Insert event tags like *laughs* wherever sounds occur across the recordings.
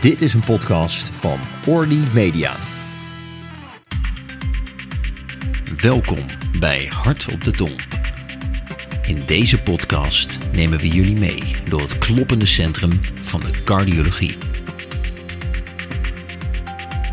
Dit is een podcast van Orly Media. Welkom bij Hart op de Tong. In deze podcast nemen we jullie mee door het kloppende centrum van de cardiologie.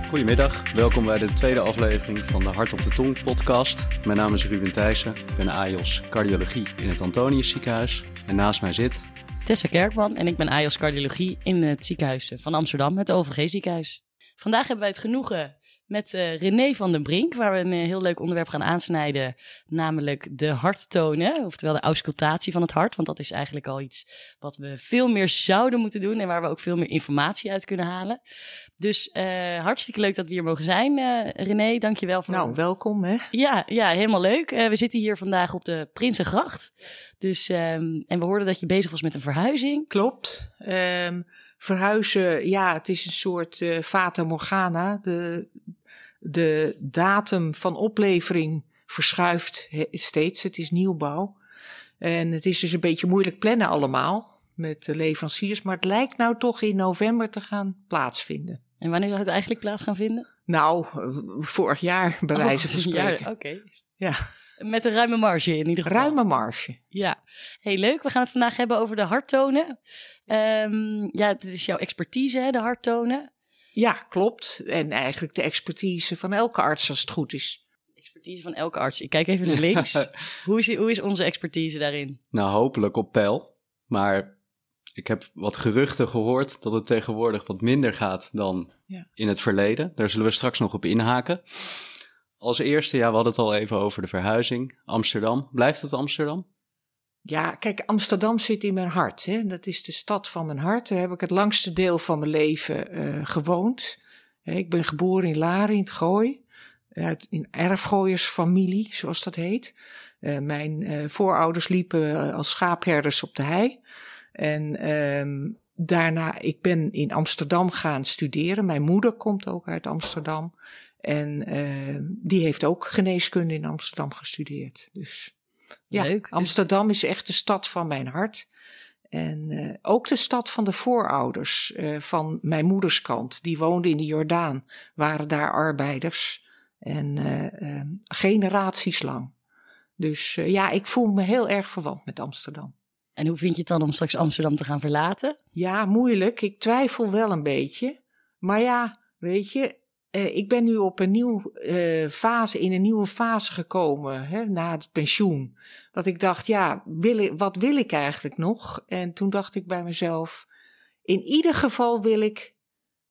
Goedemiddag, welkom bij de tweede aflevering van de Hart op de Tong podcast. Mijn naam is Ruben Thijssen, ik ben AJOS Cardiologie in het Antonius ziekenhuis. En naast mij zit... Tessa Kerkman en ik ben AJOS Cardiologie in het ziekenhuis van Amsterdam, het OVG ziekenhuis. Vandaag hebben wij het genoegen met uh, René van den Brink, waar we een uh, heel leuk onderwerp gaan aansnijden, namelijk de harttonen, oftewel de auscultatie van het hart, want dat is eigenlijk al iets wat we veel meer zouden moeten doen en waar we ook veel meer informatie uit kunnen halen. Dus uh, hartstikke leuk dat we hier mogen zijn. René, dankjewel voor... Nou, welkom hè. Ja, ja helemaal leuk. We zitten hier vandaag op de Prinsengracht. Dus, um, en we hoorden dat je bezig was met een verhuizing. Klopt. Um, verhuizen, ja, het is een soort uh, fata morgana. De, de datum van oplevering verschuift steeds. Het is nieuwbouw. En het is dus een beetje moeilijk plannen allemaal met de leveranciers. Maar het lijkt nou toch in november te gaan plaatsvinden. En wanneer zou het eigenlijk plaats gaan vinden? Nou, vorig jaar bij wijze oh, van *laughs* spreken. Oké. Ja. Met een ruime marge in ieder geval. Ruime marge. Ja. Heel leuk. We gaan het vandaag hebben over de harttonen. Um, ja, dit is jouw expertise, hè, de harttonen. Ja, klopt. En eigenlijk de expertise van elke arts als het goed is. Expertise van elke arts. Ik kijk even naar links. *laughs* hoe, is, hoe is onze expertise daarin? Nou, hopelijk op peil. Maar ik heb wat geruchten gehoord dat het tegenwoordig wat minder gaat dan ja. in het verleden. Daar zullen we straks nog op inhaken. Als eerste, ja, we hadden het al even over de verhuizing. Amsterdam. Blijft het Amsterdam? Ja, kijk, Amsterdam zit in mijn hart. Hè. Dat is de stad van mijn hart. Daar heb ik het langste deel van mijn leven uh, gewoond. Ik ben geboren in Laren, in het Gooi. Uit een erfgooiersfamilie, zoals dat heet. Uh, mijn uh, voorouders liepen als schaapherders op de hei. En um, daarna, ik ben in Amsterdam gaan studeren. Mijn moeder komt ook uit Amsterdam. En uh, die heeft ook geneeskunde in Amsterdam gestudeerd. Dus ja, Leuk. Amsterdam is echt de stad van mijn hart. En uh, ook de stad van de voorouders uh, van mijn moeders kant. Die woonden in de Jordaan, waren daar arbeiders. En uh, generaties lang. Dus ja, ik voel me heel erg verwant met Amsterdam. En hoe vind je het dan om straks Amsterdam te gaan verlaten? Ja, moeilijk. Ik twijfel wel een beetje. Maar ja, weet je, uh, ik ben nu op een nieuwe uh, fase, in een nieuwe fase gekomen, hè, na het pensioen. Dat ik dacht, ja, wil ik, wat wil ik eigenlijk nog? En toen dacht ik bij mezelf, in ieder geval wil ik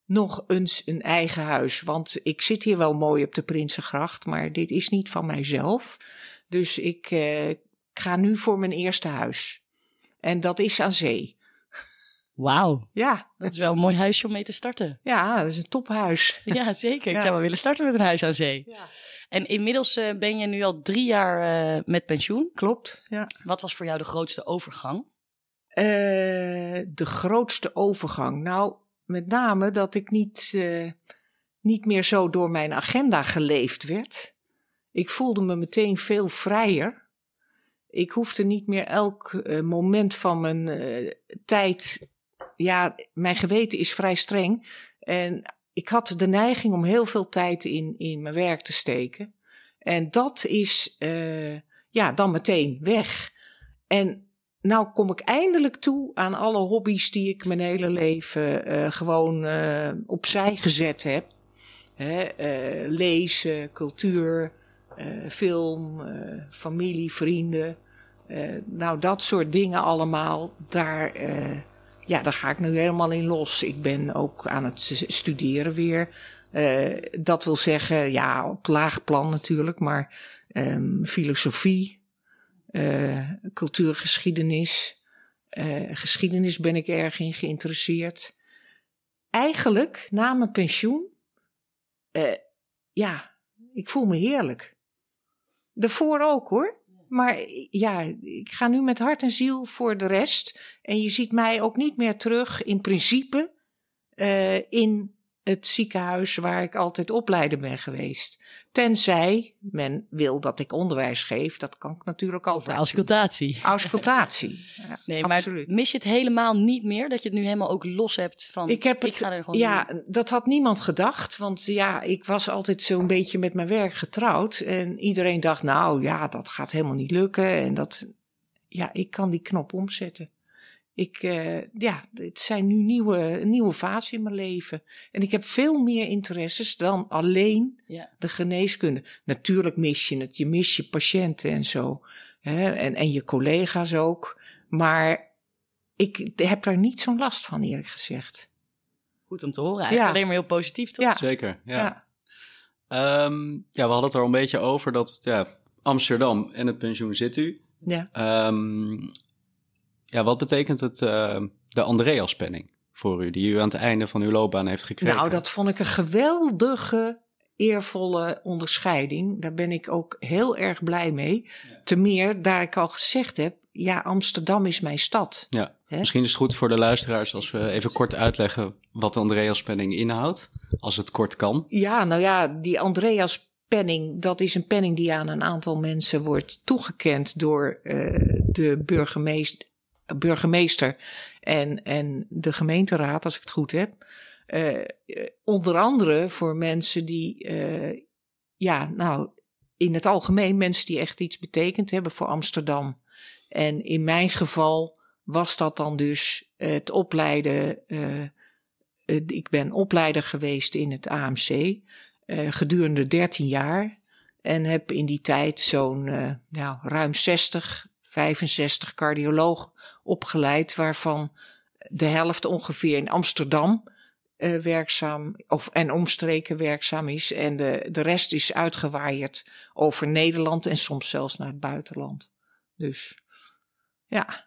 nog eens een eigen huis. Want ik zit hier wel mooi op de Prinsengracht, maar dit is niet van mijzelf. Dus ik uh, ga nu voor mijn eerste huis. En dat is aan zee. Wauw. Ja. Dat is wel een mooi huisje om mee te starten. Ja, dat is een tophuis. *laughs* Ja, zeker. Ik zou wel willen starten met een huis aan zee. Ja. En inmiddels uh, ben je nu al drie jaar uh, met pensioen. Klopt, ja. Wat was voor jou de grootste overgang? Uh, de grootste overgang? Nou, met name dat ik niet, niet meer zo door mijn agenda geleefd werd. Ik voelde me meteen veel vrijer. Ik hoefde niet meer elk moment van mijn tijd ja, mijn geweten is vrij streng. En ik had de neiging om heel veel tijd in, in mijn werk te steken. En dat is uh, ja, dan meteen weg. En nou kom ik eindelijk toe aan alle hobby's die ik mijn hele leven uh, gewoon uh, opzij gezet heb. Lezen, cultuur, film, familie, vrienden. nou, dat soort dingen allemaal. Daar ja, daar ga ik nu helemaal in los. Ik ben ook aan het studeren weer. Uh, dat wil zeggen, ja, op laag plan natuurlijk, maar um, filosofie, uh, cultuurgeschiedenis. Uh, geschiedenis ben ik erg in geïnteresseerd. Eigenlijk, na mijn pensioen, ja, ik voel me heerlijk. Daarvoor ook hoor. Maar ja, ik ga nu met hart en ziel voor de rest. En je ziet mij ook niet meer terug in principe uh, in het ziekenhuis waar ik altijd opleider ben geweest. Tenzij men wil dat ik onderwijs geef, dat kan ik natuurlijk altijd. Auscultatie. Auscultatie. *laughs* Ja, nee, maar absoluut. mis je het helemaal niet meer dat je het nu helemaal ook los hebt van. Ik heb het. ga er gewoon ja, dat had niemand gedacht, want ja, ik was altijd zo'n beetje met mijn werk getrouwd en iedereen dacht, nou ja, dat gaat helemaal niet lukken en dat. Ja, ik kan die knop omzetten. Ik, uh, ja, het zijn nu nieuwe, een nieuwe fase in mijn leven. En ik heb veel meer interesses dan alleen ja. de geneeskunde. Natuurlijk mis je het. Je mis je patiënten en zo. Hè? En, en je collega's ook. Maar ik heb daar niet zo'n last van, eerlijk gezegd. Goed om te horen. Eigenlijk alleen maar heel positief, toch? Ja. Zeker, ja. Ja. Um, ja, we hadden het er al een beetje over dat ja, Amsterdam en het pensioen zit u. Ja. Um, ja, wat betekent het, uh, de Andreas-penning voor u, die u aan het einde van uw loopbaan heeft gekregen? Nou, dat vond ik een geweldige, eervolle onderscheiding. Daar ben ik ook heel erg blij mee. Ja. Te meer, daar ik al gezegd heb, ja, Amsterdam is mijn stad. Ja, misschien is het goed voor de luisteraars als we even kort uitleggen wat de Andreas-penning inhoudt, als het kort kan. Ja, nou ja, die Andreas penning, dat is een penning die aan een aantal mensen wordt toegekend door uh, de burgemeester, burgemeester en, en de gemeenteraad, als ik het goed heb. Uh, onder andere voor mensen die, uh, ja, nou, in het algemeen mensen die echt iets betekend hebben voor Amsterdam. En in mijn geval was dat dan dus het opleiden. Ik ben opleider geweest in het AMC gedurende 13 jaar. En heb in die tijd zo'n nou, ruim 60, 65 cardiologen opgeleid, waarvan de helft ongeveer in Amsterdam uh, werkzaam of, en omstreken werkzaam is. En de, de rest is uitgewaaid over Nederland en soms zelfs naar het buitenland. Dus ja.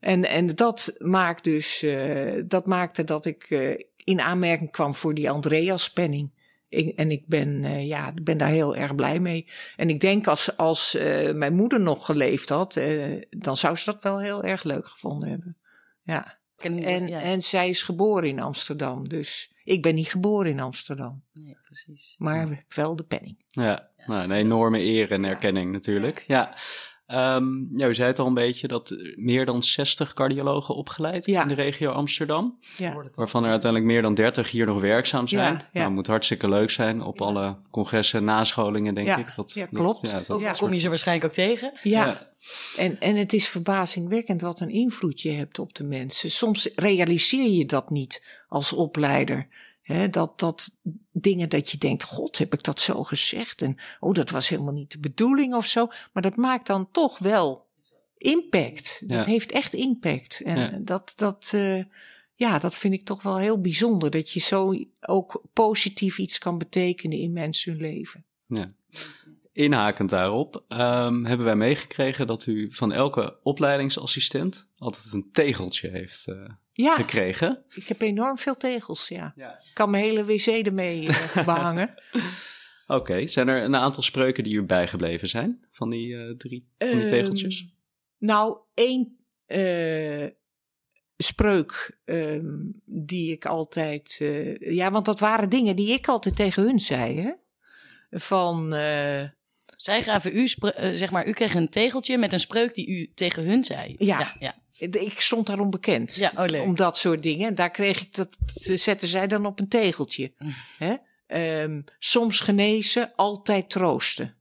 En, en dat maakt dus, uh, dat maakte dat ik uh, in aanmerking kwam voor die Andreas-penning. En ik ben, uh, ja, ben daar heel erg blij mee. En ik denk als, als uh, mijn moeder nog geleefd had, uh, dan zou ze dat wel heel erg leuk gevonden hebben. Ja. En, ja. en zij is geboren in Amsterdam. Dus ik ben niet geboren in Amsterdam. Nee, precies. Maar wel de penning. Ja, nou, een enorme eer en erkenning natuurlijk. Ja. Um, ja, u zei het al een beetje dat meer dan 60 cardiologen opgeleid ja. in de regio Amsterdam. Ja. Waarvan er uiteindelijk meer dan 30 hier nog werkzaam zijn. Ja, nou, moet hartstikke leuk zijn op alle congressen en nascholingen, denk ik. Dat, ja, klopt. Dat, ja, dat kom je ze waarschijnlijk ook tegen. Ja. En, en het is verbazingwekkend wat een invloed je hebt op de mensen. Soms realiseer je dat niet als opleider. He, dat, dat dingen dat je denkt, god, heb ik dat zo gezegd? En oh, dat was helemaal niet de bedoeling of zo. Maar dat maakt dan toch wel impact. Dat heeft echt impact. En ja. dat, dat, uh, ja, dat vind ik toch wel heel bijzonder. Dat je zo ook positief iets kan betekenen in mensen hun leven. Ja. Inhakend daarop um, hebben wij meegekregen dat u van elke opleidingsassistent altijd een tegeltje heeft uh, ja, gekregen. Ik heb enorm veel tegels, ja. ja. Ik kan mijn hele wc ermee uh, *laughs* behangen. Oké, okay. zijn er een aantal spreuken die u bijgebleven zijn van die uh, drie van die tegeltjes? Um, nou, één uh, spreuk um, die ik altijd. ja, want dat waren dingen die ik altijd tegen hun zei. Hè? Van. Zij gaven u, zeg maar, u kreeg een tegeltje met een spreuk die u tegen hun zei. Ja. ja, ja. Ik stond daarom bekend. Ja, oh, om dat soort dingen. Daar kreeg ik dat, zetten zij dan op een tegeltje. Mm. Hè? Um, soms genezen, altijd troosten.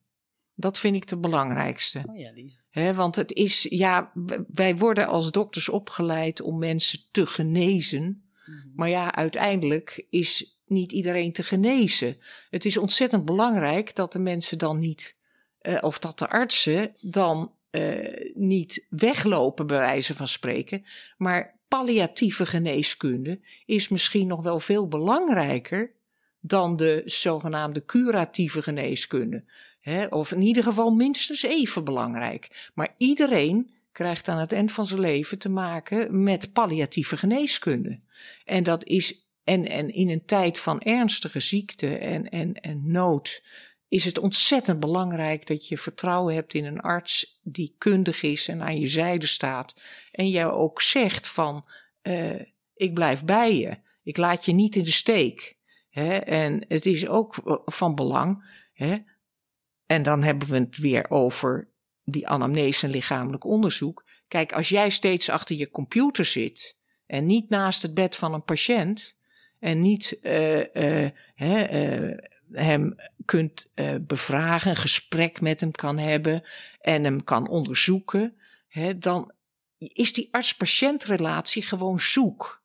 Dat vind ik de belangrijkste. Oh ja, die. He, want het is, ja, wij worden als dokters opgeleid om mensen te genezen. Mm-hmm. Maar ja, uiteindelijk is niet iedereen te genezen. Het is ontzettend belangrijk dat de mensen dan niet, uh, of dat de artsen dan uh, niet weglopen, bij wijze van spreken. Maar palliatieve geneeskunde is misschien nog wel veel belangrijker dan de zogenaamde curatieve geneeskunde. Of in ieder geval minstens even belangrijk. Maar iedereen krijgt aan het eind van zijn leven te maken met palliatieve geneeskunde. En dat is, en, en in een tijd van ernstige ziekte en, en, en nood, is het ontzettend belangrijk dat je vertrouwen hebt in een arts die kundig is en aan je zijde staat. En jou ook zegt van, uh, ik blijf bij je. Ik laat je niet in de steek. En het is ook van belang. En dan hebben we het weer over die anamnese en lichamelijk onderzoek. Kijk, als jij steeds achter je computer zit en niet naast het bed van een patiënt en niet uh, uh, hem kunt bevragen, een gesprek met hem kan hebben en hem kan onderzoeken, hè, dan is die arts-patiëntrelatie gewoon zoek.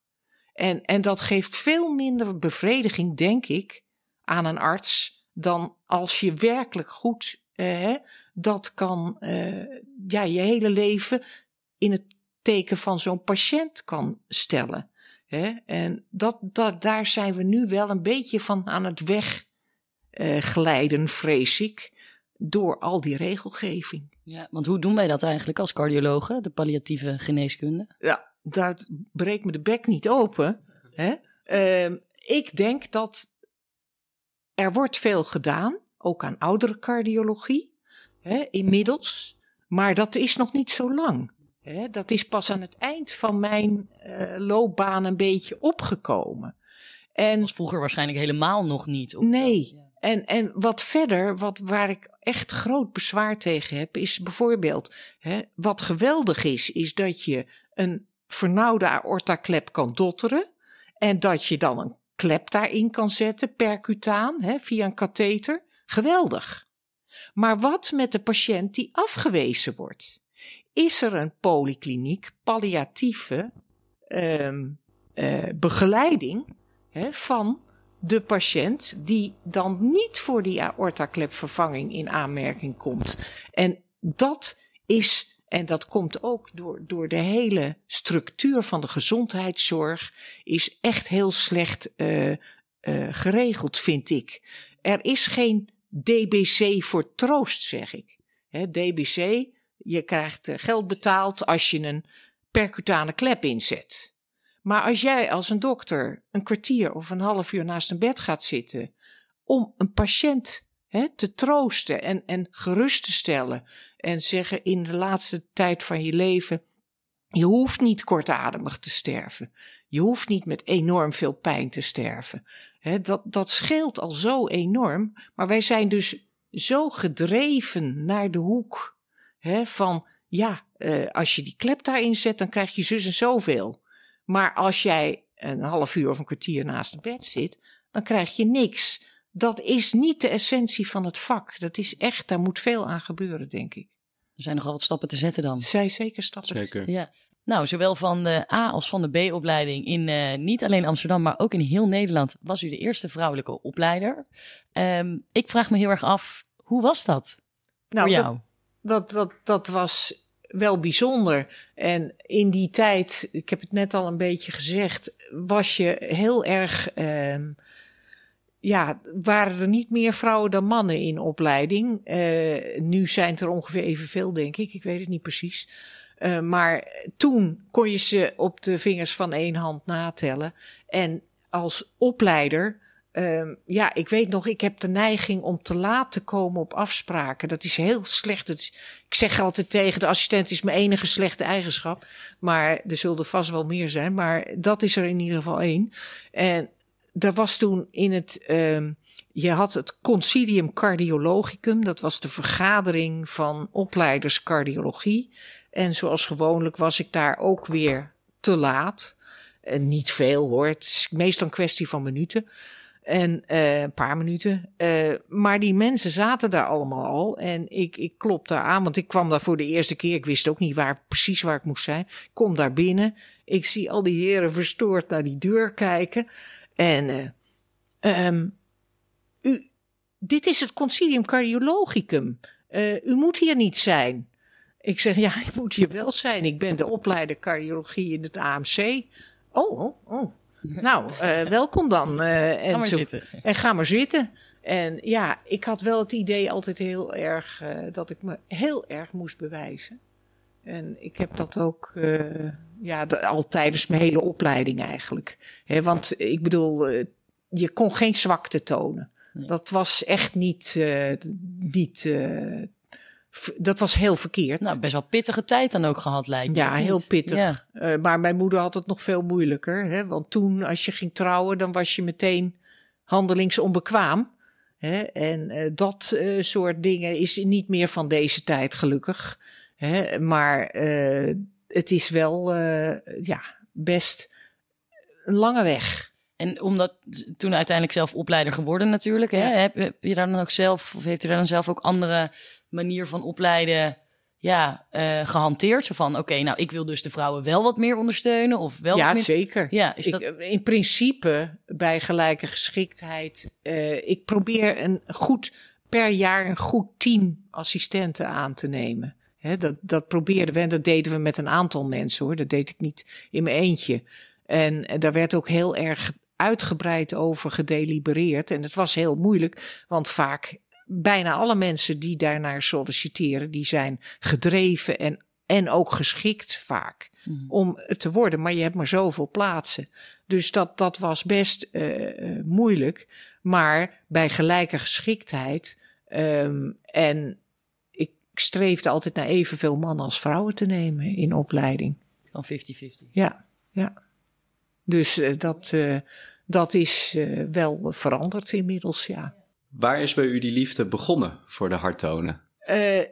En, en dat geeft veel minder bevrediging, denk ik, aan een arts dan als je werkelijk goed uh, dat kan uh, ja, je hele leven in het teken van zo'n patiënt kan stellen. En dat, dat, daar zijn we nu wel een beetje van aan het wegglijden, uh, vrees ik, door al die regelgeving. Ja, want hoe doen wij dat eigenlijk als cardiologen, de palliatieve geneeskunde? Ja, dat breekt me de bek niet open. Hè? Uh, ik denk dat er wordt veel gedaan, ook aan oudere cardiologie, hè, inmiddels. Maar dat is nog niet zo lang. Hè. Dat is pas aan het eind van mijn uh, loopbaan een beetje opgekomen. En, was vroeger waarschijnlijk helemaal nog niet. Nee. En, en wat verder, wat, waar ik echt groot bezwaar tegen heb, is bijvoorbeeld, hè, wat geweldig is, is dat je een vernauwde aortaklep kan dotteren. En dat je dan een klep daarin kan zetten, percutaan, hè, via een katheter. Geweldig. Maar wat met de patiënt die afgewezen wordt? Is er een polykliniek, palliatieve uh, uh, begeleiding hè, van de patiënt die dan niet voor die aortaklepvervanging in aanmerking komt? En dat is en dat komt ook door, door de hele structuur van de gezondheidszorg, is echt heel slecht uh, uh, geregeld, vind ik. Er is geen DBC voor troost, zeg ik. DBC, je krijgt geld betaald als je een percutane klep inzet. Maar als jij als een dokter een kwartier of een half uur naast een bed gaat zitten om een patiënt he, te troosten en, en gerust te stellen en zeggen in de laatste tijd van je leven: je hoeft niet kortademig te sterven. Je hoeft niet met enorm veel pijn te sterven. He, dat, dat scheelt al zo enorm. Maar wij zijn dus zo gedreven naar de hoek he, van: ja, uh, als je die klep daarin zet, dan krijg je zus en zoveel. Maar als jij een half uur of een kwartier naast het bed zit, dan krijg je niks. Dat is niet de essentie van het vak. Dat is echt, daar moet veel aan gebeuren, denk ik. Er zijn nogal wat stappen te zetten dan. Zij zeker stappen. Zeker. Ja. Nou, zowel van de A als van de B-opleiding in uh, niet alleen Amsterdam, maar ook in heel Nederland was u de eerste vrouwelijke opleider. Um, ik vraag me heel erg af, hoe was dat nou, voor jou? Dat, dat, dat, dat was wel bijzonder. En in die tijd, ik heb het net al een beetje gezegd, was je heel erg. Uh, ja, waren er niet meer vrouwen dan mannen in opleiding. Uh, nu zijn het er ongeveer evenveel, denk ik. Ik weet het niet precies. Uh, maar toen kon je ze op de vingers van één hand natellen. En als opleider, uh, ja, ik weet nog, ik heb de neiging om te laat te komen op afspraken. Dat is heel slecht. Ik zeg altijd tegen de assistent, is mijn enige slechte eigenschap. Maar er zullen vast wel meer zijn. Maar dat is er in ieder geval één. En er was toen in het. Uh, je had het Concilium Cardiologicum, dat was de vergadering van opleiders cardiologie. En zoals gewoonlijk was ik daar ook weer te laat. En niet veel hoor, het is meestal een kwestie van minuten. En uh, een paar minuten. Uh, maar die mensen zaten daar allemaal al. En ik, ik daar aan, want ik kwam daar voor de eerste keer. Ik wist ook niet waar, precies waar ik moest zijn. Ik kom daar binnen. Ik zie al die heren verstoord naar die deur kijken. En uh, um, u, dit is het Concilium Cardiologicum. U moet hier niet zijn. Ik zeg, ja, *laughs* ik moet hier wel zijn. Ik ben de opleider cardiologie in het AMC. Oh, oh, oh. Nou, uh, welkom dan. Uh, en, ga maar zo, zitten. en ga maar zitten. En ja, ik had wel het idee altijd heel erg uh, dat ik me heel erg moest bewijzen. En ik heb dat ook ja, al tijdens mijn hele opleiding eigenlijk. He, want ik bedoel, je kon geen zwakte tonen. Nee. Dat was echt niet, niet dat was heel verkeerd. Nou, best wel pittige tijd dan ook gehad, lijkt me. Ja, heel pittig. Ja. Uh, maar mijn moeder had het nog veel moeilijker. Hè? Want toen, als je ging trouwen, dan was je meteen handelingsonbekwaam. Hè? En uh, dat uh, soort dingen is niet meer van deze tijd, gelukkig. Hè? Maar het is wel ja, best een lange weg. En omdat toen uiteindelijk zelf opleider geworden natuurlijk, hè? Heb, heb, je daar dan ook zelf, of heeft u daar dan zelf ook andere manier van opleiden ja, uh, gehanteerd? Zo van, oké, nou, ik wil dus de vrouwen wel wat meer ondersteunen of wel Ja, meer... zeker. Ja, is ik, dat... In principe, bij gelijke geschiktheid, uh, ik probeer een goed, per jaar een goed team assistenten aan te nemen. Dat, dat probeerden we en dat deden we met een aantal mensen hoor. Dat deed ik niet in mijn eentje. En, en daar werd ook heel erg uitgebreid over gedelibereerd. En het was heel moeilijk, want vaak bijna alle mensen die daarnaar solliciteren, die zijn gedreven en, en ook geschikt vaak mm. om het te worden. Maar je hebt maar zoveel plaatsen. Dus dat, dat was best uh, moeilijk. Maar bij gelijke geschiktheid um, en ik streefde altijd naar evenveel mannen als vrouwen te nemen in opleiding. Van 50-50. Ja, ja. Dus uh, dat, uh, dat is uh, wel veranderd inmiddels, ja. Waar is bij u die liefde begonnen voor de harttonen?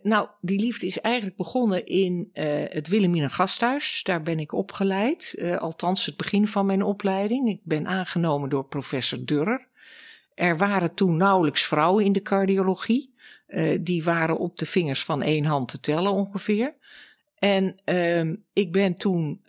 nou, die liefde is eigenlijk begonnen in het Wilhelmina Gasthuis. Daar ben ik opgeleid, althans het begin van mijn opleiding. Ik ben aangenomen door professor Durrer. Er waren toen nauwelijks vrouwen in de cardiologie. die waren op de vingers van één hand te tellen ongeveer. En ehm, ik ben toen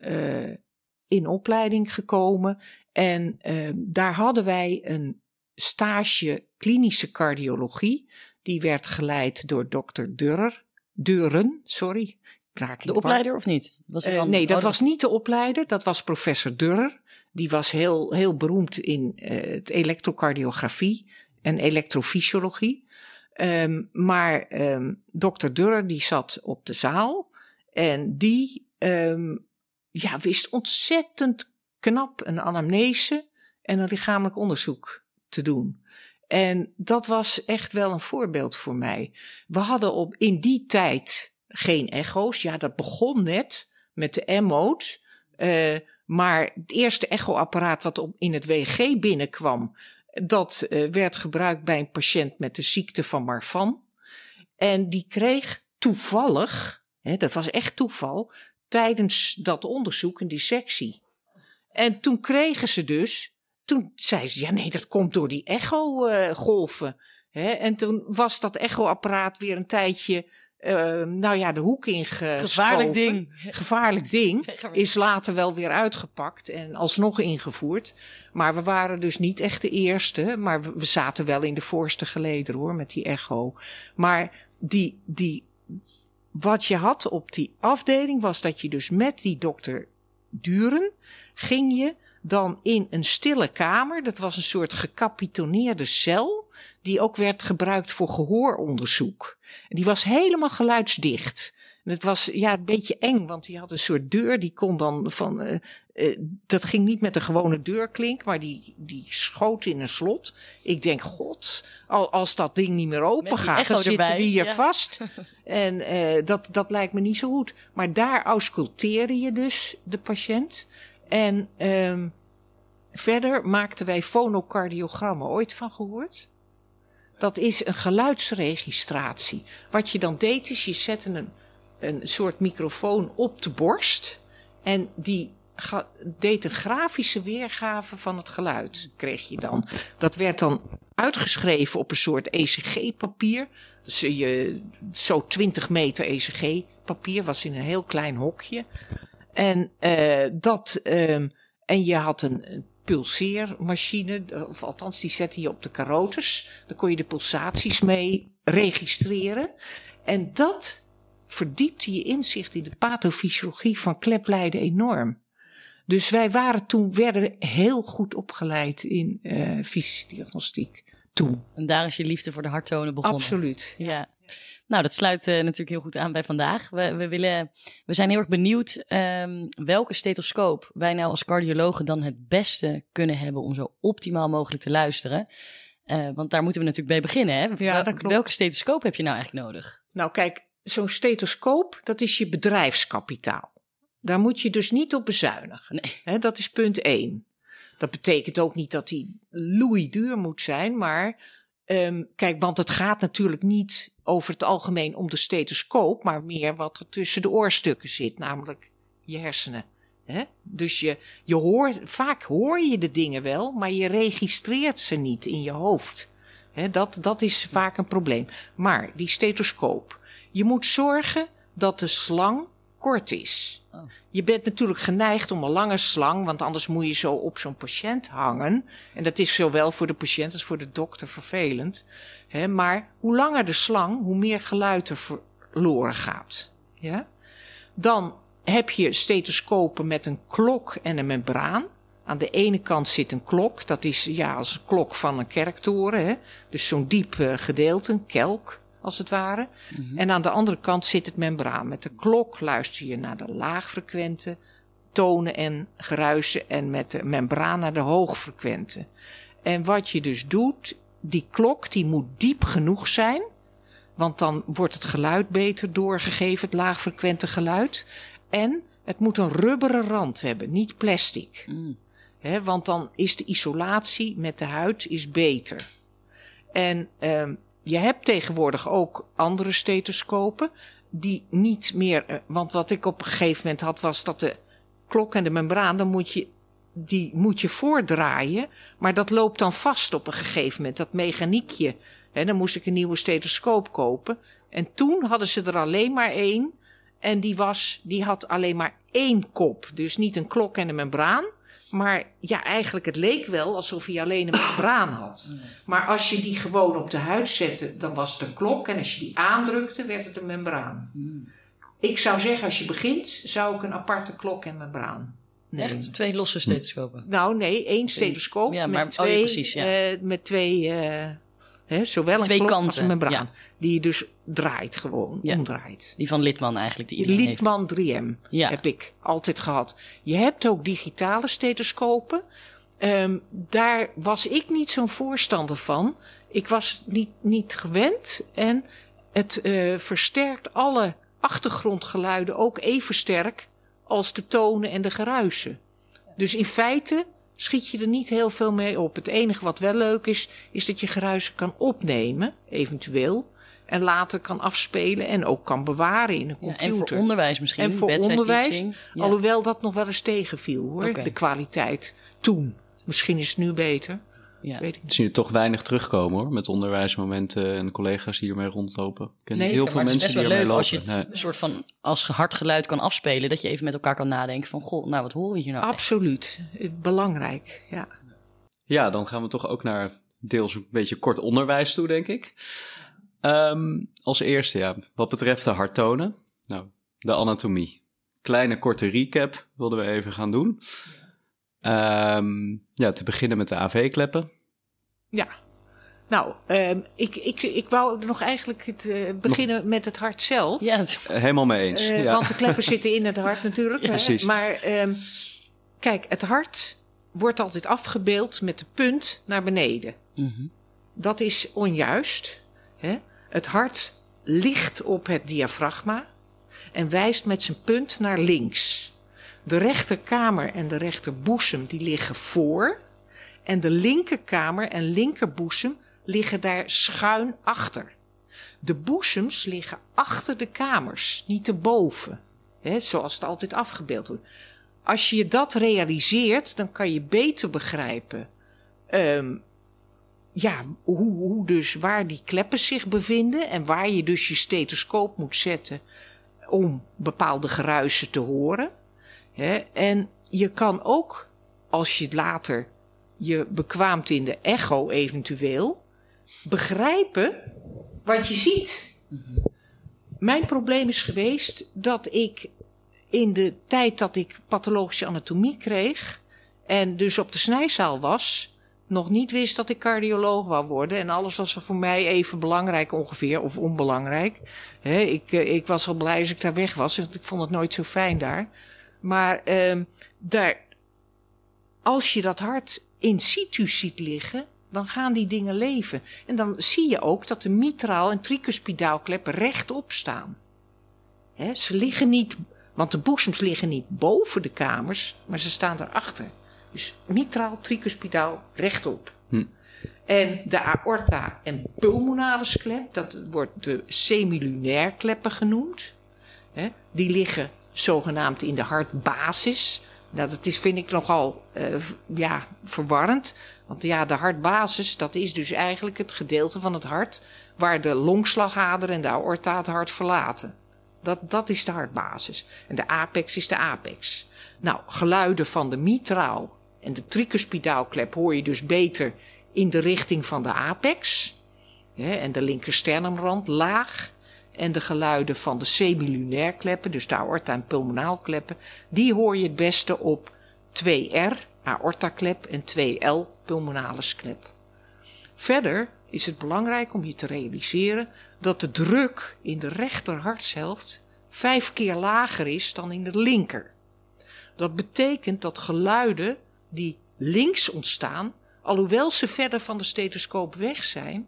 in opleiding gekomen. En uh, daar hadden wij een stage klinische cardiologie. Die werd geleid door dokter Durrer. Duren, sorry. de opleider of niet? Was uh, nee, dat was niet de opleider. Dat was professor Durrer. Die was heel, heel beroemd in uh, het elektrocardiografie en elektrofysiologie. Um, maar um, dokter Durrer die zat op de zaal. En die um, ja, wist ontzettend knap een anamnese en een lichamelijk onderzoek te doen. En dat was echt wel een voorbeeld voor mij. We hadden op, in die tijd geen echo's. Ja, dat begon net met de M-mode. Uh, maar het eerste echoapparaat wat op, in het WG binnenkwam, dat uh, werd gebruikt bij een patiënt met de ziekte van Marfan. En die kreeg toevallig, hè, dat was echt toeval, tijdens dat onderzoek een dissectie. En toen kregen ze dus, toen zei ze, ja nee, dat komt door die echo-golven. Uh, en toen was dat echoapparaat weer een tijdje, uh, nou ja, de hoek ingeschoven. Gevaarlijk ding. Gevaarlijk ding. *laughs* Is later wel weer uitgepakt en alsnog ingevoerd. Maar we waren dus niet echt de eerste, maar we, zaten wel in de voorste gelederen hoor, met die echo. Maar die, die wat je had op die afdeling was dat je dus met die dokter Duren ging je dan in een stille kamer. Dat was een soort gecapitoneerde cel. Die ook werd gebruikt voor gehooronderzoek. Die was helemaal geluidsdicht. En het was ja, een beetje eng, want die had een soort deur. Die kon dan van. Uh, uh, dat ging niet met een gewone deurklink, maar die, die schoot in een slot. Ik denk, god, als dat ding niet meer open gaat, dan zitten we hier ja. vast. *laughs* en uh, dat, dat lijkt me niet zo goed. Maar daar ausculteerde je dus de patiënt. En um, verder maakten wij fonocardiogrammen. Ooit van gehoord? Dat is een geluidsregistratie. Wat je dan deed, is je zette een, een soort microfoon op de borst. En die deed een grafische weergave van het geluid, kreeg je dan. Dat werd dan uitgeschreven op een soort ECG-papier. Dus je, zo 20 meter ECG-papier was in een heel klein hokje. En uh, dat, um, en je had een, pulseermachine, of althans die zette je op de carotes. Dan kon je de pulsaties mee registreren. En dat verdiepte je inzicht in de pathofysiologie van kleplijden enorm. Dus wij waren toen, werden heel goed opgeleid in uh, fysische toen. En daar is je liefde voor de harttonen begonnen. Absoluut. Ja. Nou, dat sluit uh, natuurlijk heel goed aan bij vandaag. We, we, willen, we zijn heel erg benieuwd um, welke stethoscoop wij nou als cardiologen dan het beste kunnen hebben om zo optimaal mogelijk te luisteren. Uh, want daar moeten we natuurlijk bij beginnen. Hè? Ja, dat klopt. Welke stethoscoop heb je nou eigenlijk nodig? Nou, kijk, zo'n stethoscoop, dat is je bedrijfskapitaal. Daar moet je dus niet op bezuinigen. Nee. He, dat is punt één. Dat betekent ook niet dat die loei duur moet zijn, maar ehm, kijk, want het gaat natuurlijk niet over het algemeen om de stethoscoop, maar meer wat er tussen de oorstukken zit, namelijk je hersenen. Dus je, je hoort, vaak hoor je de dingen wel, maar je registreert ze niet in je hoofd. Dat, dat is vaak een probleem. Maar die stethoscoop, je moet zorgen dat de slang kort is. Oh. Je bent natuurlijk geneigd om een lange slang, want anders moet je zo op zo'n patiënt hangen. En dat is zowel voor de patiënt als voor de dokter vervelend. Hè, maar hoe langer de slang, hoe meer geluid er verloren gaat. Ja? Dan heb je stethoscopen met een klok en een membraan. Aan de ene kant zit een klok, dat is ja, als een klok van een kerktoren. Hè? Dus zo'n diep uh, gedeelte, een kelk als het ware. Mm -hmm. En aan de andere kant zit het membraan. Met de klok luister je naar de laagfrequente tonen en geruisen en met de membraan naar de hoogfrequente. En wat je dus doet, die klok die moet diep genoeg zijn, want dan wordt het geluid beter doorgegeven, het laagfrequente geluid. En het moet een rubberen rand hebben, niet plastic. Mm. He, want dan is de isolatie met de huid is beter. En um, je hebt tegenwoordig ook andere stethoscopen die niet meer. Uh, want wat ik op een gegeven moment had, was dat de klok en de membraan, dan moet je, die moet je voordraaien. Maar dat loopt dan vast op een gegeven moment, dat mechaniekje. He, dan moest ik een nieuwe stethoscoop kopen. En toen hadden ze er alleen maar één. En die, was, die had alleen maar één kop. Dus niet een klok en een membraan. Maar ja, eigenlijk het leek wel alsof hij alleen een membraan had. Maar als je die gewoon op de huid zette, dan was het een klok. En als je die aandrukte, werd het een membraan. Ik zou zeggen, als je begint, zou ik een aparte klok en membraan nemen. Echt? Twee losse stethoscopen? Nou nee, één stethoscoop ja, maar, met twee, oh, ja, precies, ja. uh, met twee uh, hè, zowel een twee klok kanten, als een membraan. Ja. Die je dus draait gewoon, Ja. omdraait. Die van Litman eigenlijk, die iedereen heeft. Liedman 3M Ja. heb ik altijd gehad. Je hebt ook digitale stethoscopen. Ehm, daar was ik niet zo'n voorstander van. Ik was niet, niet gewend en het eh, versterkt alle achtergrondgeluiden ook even sterk als de tonen en de geruisen. Dus in feite schiet je er niet heel veel mee op. Het enige wat wel leuk is, is dat je geruisen kan opnemen, eventueel. En later kan afspelen en ook kan bewaren in een Ja, computer. en voor onderwijs misschien. En voor onderwijs, teaching. Ja. Alhoewel dat nog wel eens tegenviel hoor, de kwaliteit toen. Misschien is het nu beter, Ja. weet ik niet. zie je toch weinig terugkomen hoor, met onderwijsmomenten en collega's die hiermee rondlopen. Ik ken Nee, niet heel veel maar het is mensen best die wel ermee leuk lopen. als je het Nee. een soort van als hard geluid kan afspelen, dat je even met elkaar kan nadenken van, goh, nou wat horen we hier nou? Absoluut, belangrijk. Ja. Ja, dan gaan we toch ook naar deels een beetje kort onderwijs toe, denk ik. Ehm, als eerste, ja, wat betreft de harttonen. Nou, de anatomie. Kleine korte recap wilden we even gaan doen. Ehm, ja, te beginnen met de AV-kleppen. ja. Nou, ehm, ik, ik, ik wou nog eigenlijk het, eh, beginnen met het hart zelf. Ja, het- Helemaal mee eens. Eh, ja. Want de kleppen zitten in het hart natuurlijk. Ja, precies. Maar ehm, kijk, het hart wordt altijd afgebeeld met de punt naar beneden. Mhm. Dat is onjuist. Hè? Het hart ligt op het diafragma en wijst met zijn punt naar links. De rechterkamer en de rechterboezem die liggen voor. En de linkerkamer en linkerboezem liggen daar schuin achter. De boezems liggen achter de kamers, niet erboven. Hè, zoals het altijd afgebeeld wordt. Als je dat realiseert, dan kan je beter begrijpen ehm, ja, hoe, hoe dus waar die kleppen zich bevinden en waar je dus je stethoscoop moet zetten om bepaalde geruisen te horen. Hè? En je kan ook, als je later je bekwaamt in de echo eventueel, begrijpen wat je ziet. Mijn probleem is geweest dat ik in de tijd dat ik pathologische anatomie kreeg en dus op de snijzaal was, nog niet wist dat ik cardioloog wou worden. En alles was voor mij even belangrijk ongeveer, of onbelangrijk. Ik, eh, ik was al blij als ik daar weg was, want ik vond het nooit zo fijn daar. Maar ehm, daar, als je dat hart in situ ziet liggen, dan gaan die dingen leven. En dan zie je ook dat de mitraal en tricuspidaalklep rechtop staan. Hè, ze liggen niet, want de boezems liggen niet boven de kamers, maar ze staan daarachter. Dus mitraal, tricuspidaal, rechtop. Hm. En de aorta en pulmonalis klep, dat wordt de semilunair kleppen genoemd. Hè, die liggen zogenaamd in de hartbasis. Nou, dat is, vind ik nogal uh, ja, verwarrend. Want ja, de hartbasis, dat is dus eigenlijk het gedeelte van het hart waar de longslagader en de aorta het hart verlaten. Dat, dat is de hartbasis. En de apex is de apex. Nou, geluiden van de mitraal en de tricuspidaalklep hoor je dus beter in de richting van de apex. En de linkersternumrand laag. En de geluiden van de semilunair kleppen, dus de aorta en pulmonaalkleppen, die hoor je het beste op 2R, aortaklep, en 2L, pulmonalis klep. Verder is het belangrijk om je te realiseren dat de druk in de rechter hartshelft vijf keer lager is dan in de linker. Dat betekent dat geluiden die links ontstaan, alhoewel ze verder van de stethoscoop weg zijn,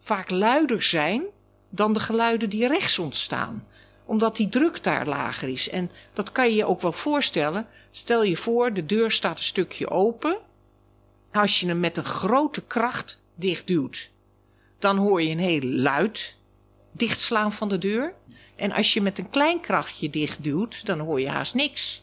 vaak luider zijn dan de geluiden die rechts ontstaan. Omdat die druk daar lager is. En dat kan je je ook wel voorstellen. Stel je voor, de deur staat een stukje open. Als je hem met een grote kracht dichtduwt, dan hoor je een heel luid dichtslaan van de deur. En als je met een klein krachtje dichtduwt, dan hoor je haast niks.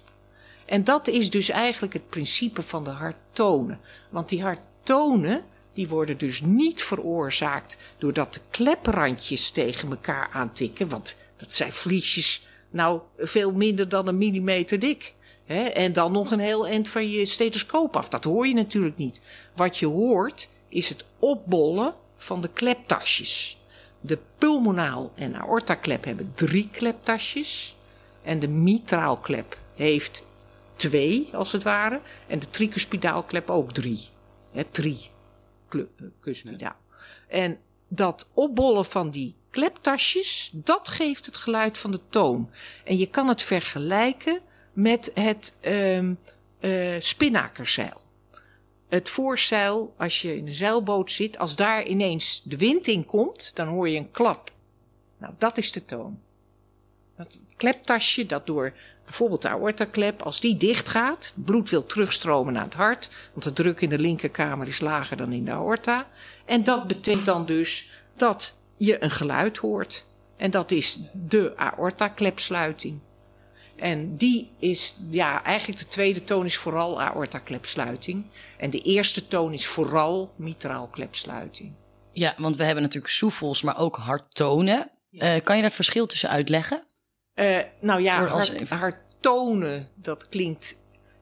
En dat is dus eigenlijk het principe van de harttonen. Want die harttonen, die worden dus niet veroorzaakt doordat de kleprandjes tegen elkaar aantikken. Want dat zijn vliesjes nou veel minder dan een millimeter dik. Hè? En dan nog een heel eind van je stethoscoop af. Dat hoor je natuurlijk niet. Wat je hoort is het opbollen van de kleptasjes. De pulmonaal en aortaklep hebben drie kleptasjes. En de mitraalklep heeft twee, als het ware. En de tricuspidaalklep ook drie. Hè, drie kuspidaal. En dat opbollen van die kleptasjes, dat geeft het geluid van de toon. En je kan het vergelijken met het um, spinnakerzeil. Het voorzeil, als je in een zeilboot zit, als daar ineens de wind in komt, dan hoor je een klap. Nou, dat is de toon. Dat kleptasje dat door bijvoorbeeld de aortaklep, als die dicht gaat, het bloed wil terugstromen naar het hart, want de druk in de linkerkamer is lager dan in de aorta. En dat betekent dan dus dat je een geluid hoort. En dat is de aortaklepsluiting. En die is, ja, eigenlijk de tweede toon is vooral aortaklepsluiting. En de eerste toon is vooral mitraalklepsluiting. Ja, want we hebben natuurlijk soefels, maar ook harttonen. Uh, kan je dat verschil tussen uitleggen? Uh, nou ja, hart, harttonen, dat klinkt.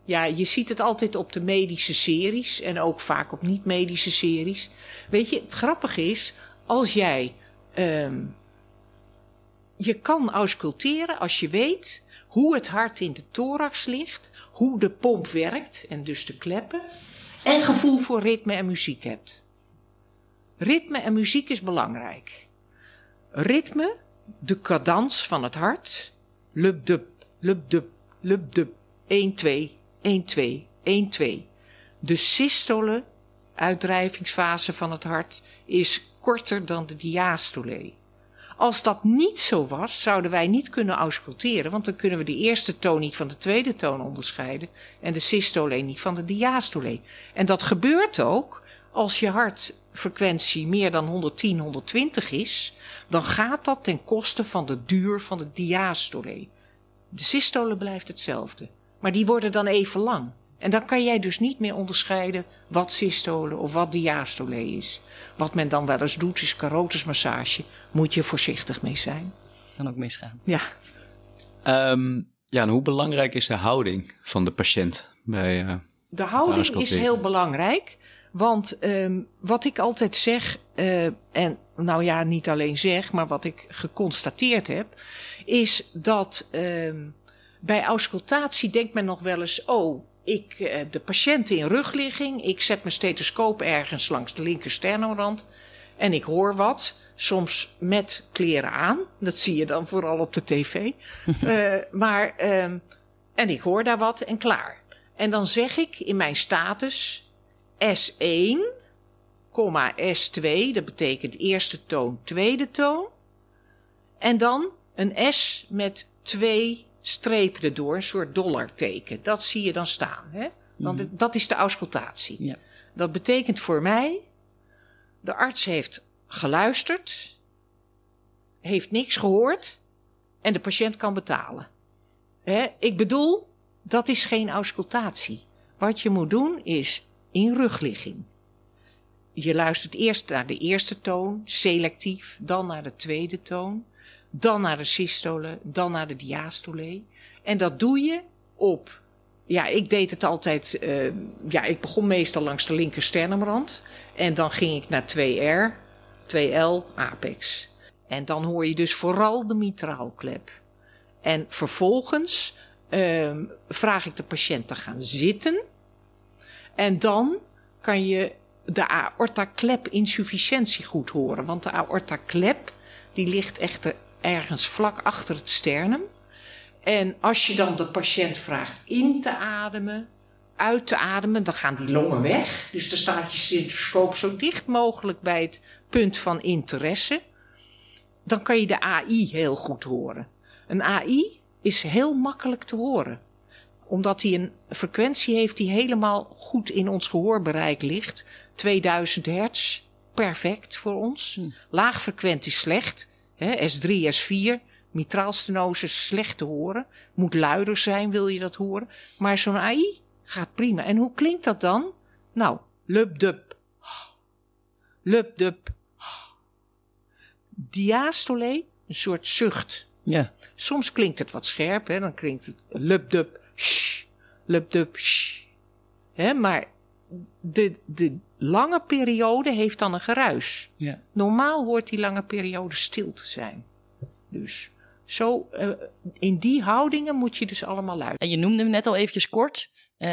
Ja, je ziet het altijd op de medische series en ook vaak op niet-medische series. Weet je, het grappige is, als jij. Um, je kan ausculteren als je weet hoe het hart in de thorax ligt, hoe de pomp werkt en dus de kleppen, en gevoel voor ritme en muziek hebt. Ritme en muziek is belangrijk. Ritme, de cadans van het hart, lub dub, lub dub, lub dub, 1, 2, 1, 2, 1, 2. De systole, uitdrijvingsfase van het hart, is korter dan de diastole. Als dat niet zo was, zouden wij niet kunnen ausculteren, want dan kunnen we de eerste toon niet van de tweede toon onderscheiden en de systole niet van de diastole. En dat gebeurt ook als je hartfrequentie meer dan 110, 120 is, dan gaat dat ten koste van de duur van de diastole. De systole blijft hetzelfde, maar die worden dan even lang. En dan kan jij dus niet meer onderscheiden wat systole of wat diastole is. Wat men dan wel eens doet is carotismassage. Moet je voorzichtig mee zijn. Kan ook misgaan. Ja. Um, ja, en hoe belangrijk is de houding van de patiënt bij uh, De houding is heel belangrijk. Want um, wat ik altijd zeg, uh, en nou ja, niet alleen zeg, maar wat ik geconstateerd heb, is dat um, bij auscultatie denkt men nog wel eens: oh, ik, uh, de patiënt in rugligging, ik zet mijn stethoscoop ergens langs de linker sternorand en ik hoor wat. Soms met kleren aan, dat zie je dan vooral op de tv. uh, *laughs* maar, um, en ik hoor daar wat en klaar. En dan zeg ik in mijn status S1, S2, dat betekent eerste toon, tweede toon. En dan een S met twee strepen erdoor, een soort dollarteken. Dat zie je dan staan. Hè? Want Mhm. dat is de auscultatie. Ja. Dat betekent voor mij, de arts heeft geluisterd, heeft niks gehoord en de patiënt kan betalen. Hè, ik bedoel, dat is geen auscultatie. Wat je moet doen is in rugligging. Je luistert eerst naar de eerste toon, selectief, dan naar de tweede toon, dan naar de systole, dan naar de diastole. En dat doe je op. Ja, ik deed het altijd. eh, ja, ik begon meestal langs de linker sternumrand. En dan ging ik naar 2R, 2L, apex. En dan hoor je dus vooral de mitraalklep. En vervolgens ehm, vraag ik de patiënt te gaan zitten. En dan kan je de aorta-klep-insufficiëntie goed horen. Want de aorta-klep die ligt echt ergens vlak achter het sternum. En als je dan de patiënt vraagt in te ademen, uit te ademen, dan gaan die longen weg. Dus dan staat je stethoscoop zo dicht mogelijk bij het punt van interesse. Dan kan je de AI heel goed horen. Een AI is heel makkelijk te horen omdat hij een frequentie heeft die helemaal goed in ons gehoorbereik ligt. 2000 hertz, perfect voor ons. Laag frequent is slecht. Hè, S3, S4, mitraalstenose is slecht te horen. Moet luider zijn, wil je dat horen. Maar zo'n AI gaat prima. En hoe klinkt dat dan? Nou, lup-dup. Lup-dup. Diastole, een soort zucht. Ja. Soms klinkt het wat scherp, hè? dan klinkt het lup-dup, shh, lup-dup, shh. Hè? Maar de, de lange periode heeft dan een geruis. Ja. Normaal hoort die lange periode stil te zijn. Dus zo, eh, in die houdingen moet je dus allemaal luisteren. En je noemde hem net al eventjes kort. eh,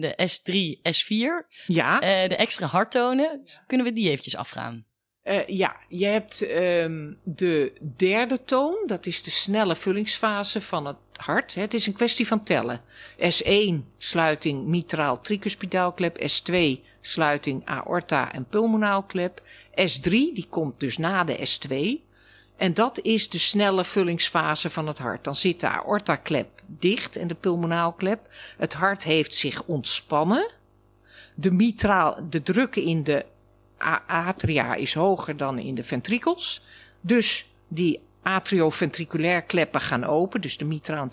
de S3, S4. Ja, eh, de extra harttonen. Kunnen we die eventjes afgaan? Eh, ja, je hebt ehm, de derde toon, dat is de snelle vullingsfase van het hart. Het is een kwestie van tellen. S1 sluiting mitraal tricuspidaalklep, S2 sluiting aorta en pulmonaalklep, S3 die komt dus na de S2 en dat is de snelle vullingsfase van het hart. Dan zit de aortaklep dicht en de pulmonaalklep. Het hart heeft zich ontspannen. De mitraal, de druk in de atria is hoger dan in de ventrikels. Dus die atrioventriculair kleppen gaan open. Dus de mitraal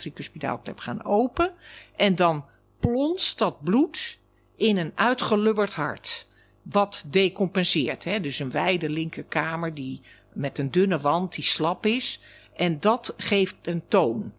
en gaan open. En dan plonst dat bloed in een uitgelubberd hart. Wat decompenseert. Hè? Dus een wijde linkerkamer die met een dunne wand die slap is. En dat geeft een toon.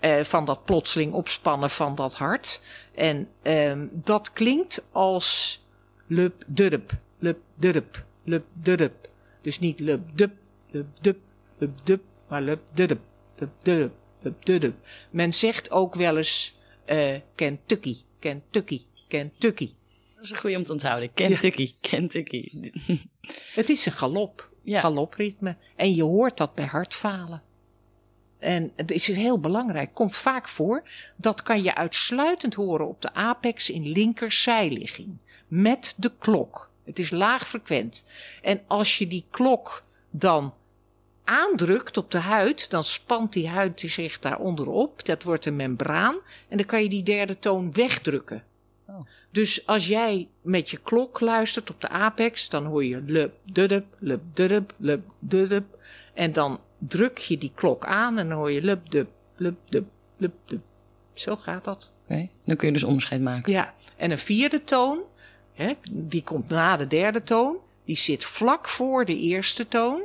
eh, van dat plotseling opspannen van dat hart. En ehm, dat klinkt als lup durp, lup durp, lup durp. Dus niet lup dup, lup dup, lup dup, maar lup durp, lup durp, lup durp. Men zegt ook wel eens eh, Kentucky, Kentucky, Kentucky. Dat is een goede om te onthouden. Kentucky, Kentucky. *laughs* Het is een galop, Ja. galopritme. En je hoort dat bij hartfalen. En het is heel belangrijk, komt vaak voor. Dat kan je uitsluitend horen op de apex in linkerzijligging. Met de klok. Het is laag frequent. En als je die klok dan aandrukt op de huid, dan spant die huid zich daaronder op. Dat wordt een membraan. En dan kan je die derde toon wegdrukken. Oh. Dus als jij met je klok luistert op de apex, dan hoor je lup, dudup, lup, dudup, lup, dudup. En dan druk je die klok aan en dan hoor je lup, dup, lup, dup, lup, dup. Zo gaat dat. Oké, Dan kun je dus onderscheid maken. Ja, en een vierde toon, hè, die komt na de derde toon, die zit vlak voor de eerste toon.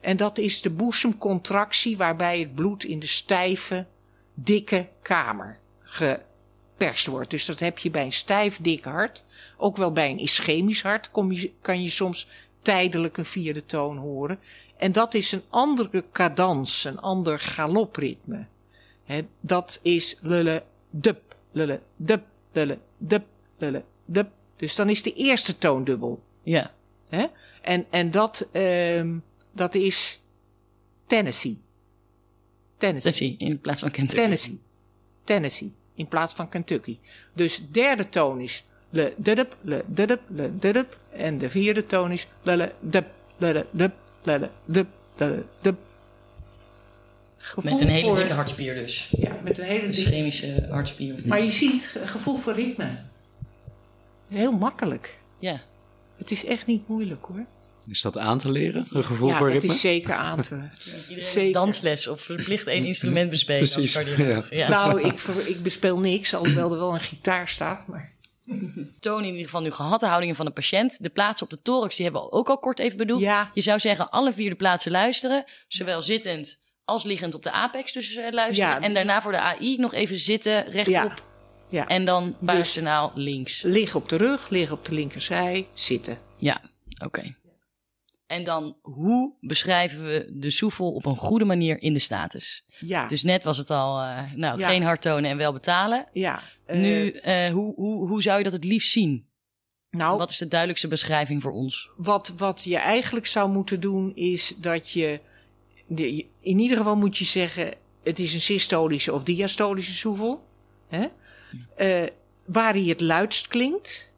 En dat is de boezemcontractie waarbij het bloed in de stijve, dikke kamer geperst wordt. Dus dat heb je bij een stijf, dik hart. Ook wel bij een ischemisch hart kom je, kan je soms tijdelijk een vierde toon horen. En dat is een andere cadans, een ander galopritme. Dat is lulle dup, lulle dup, lulle dup, lulle dup. Dus dan is de eerste toon dubbel. Ja. Hè? En, en dat, ehm, dat is Tennessee. Tennessee. Tennessee in plaats van Kentucky. Tennessee. Tennessee. In plaats van Kentucky. Dus de derde toon is le dudup, le dudup, le dudup. En de vierde toon is le le dup, le le dup, le le dup, le le dup. Gevoel Met een hele voor- dikke hartspier dus. Ja. met een hele dikke... Chemische hartspier. Maar je ziet, gevoel voor ritme. Heel makkelijk. Ja. Het is echt niet moeilijk hoor. Is dat aan te leren, een gevoel ja, voor het ritme? is zeker aan te... *laughs* Zeker. dansles of verplicht één instrument bespelen Precies. Ja. Nou, *laughs* ik, ver- ik bespeel niks, alhoewel er wel een gitaar staat. Maar... Toon in ieder geval nu gehad de houdingen van de patiënt. De plaatsen op de thorax, die hebben we ook al kort even bedoeld. Ja, Je zou zeggen alle vier de plaatsen luisteren. Zowel zittend als liggend op de apex dus eh, luisteren. Ja. En daarna voor de AI nog even zitten, rechtop. Ja. En dan buissenaal links. Liggen op de rug, liggen op de linkerzij, zitten. Ja, oké. En dan, hoe beschrijven we de soefel op een goede manier in de status? Ja, Dus net was het al, eh, nou, Ja. geen hard tonen en wel betalen. ja. eh, nu, eh, hoe, hoe, hoe zou je dat het liefst zien? nou, Wat is de duidelijkste beschrijving voor ons? wat, wat je eigenlijk zou moeten doen is dat je... De, in ieder geval moet je zeggen, het is een systolische of diastolische soevel. Hè? Eh, waar hij het luidst klinkt.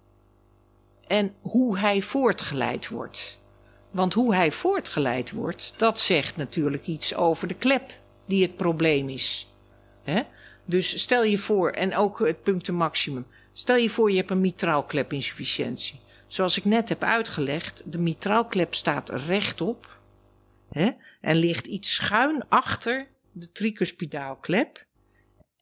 En hoe hij voortgeleid wordt. Want hoe hij voortgeleid wordt, dat zegt natuurlijk iets over de klep die het probleem is. Hè? Dus stel je voor, en ook het punctum maximum. Stel je voor je hebt een mitraalklepinsufficiëntie. Zoals ik net heb uitgelegd, de mitraalklep staat rechtop hè, en ligt iets schuin achter de tricuspidaalklep,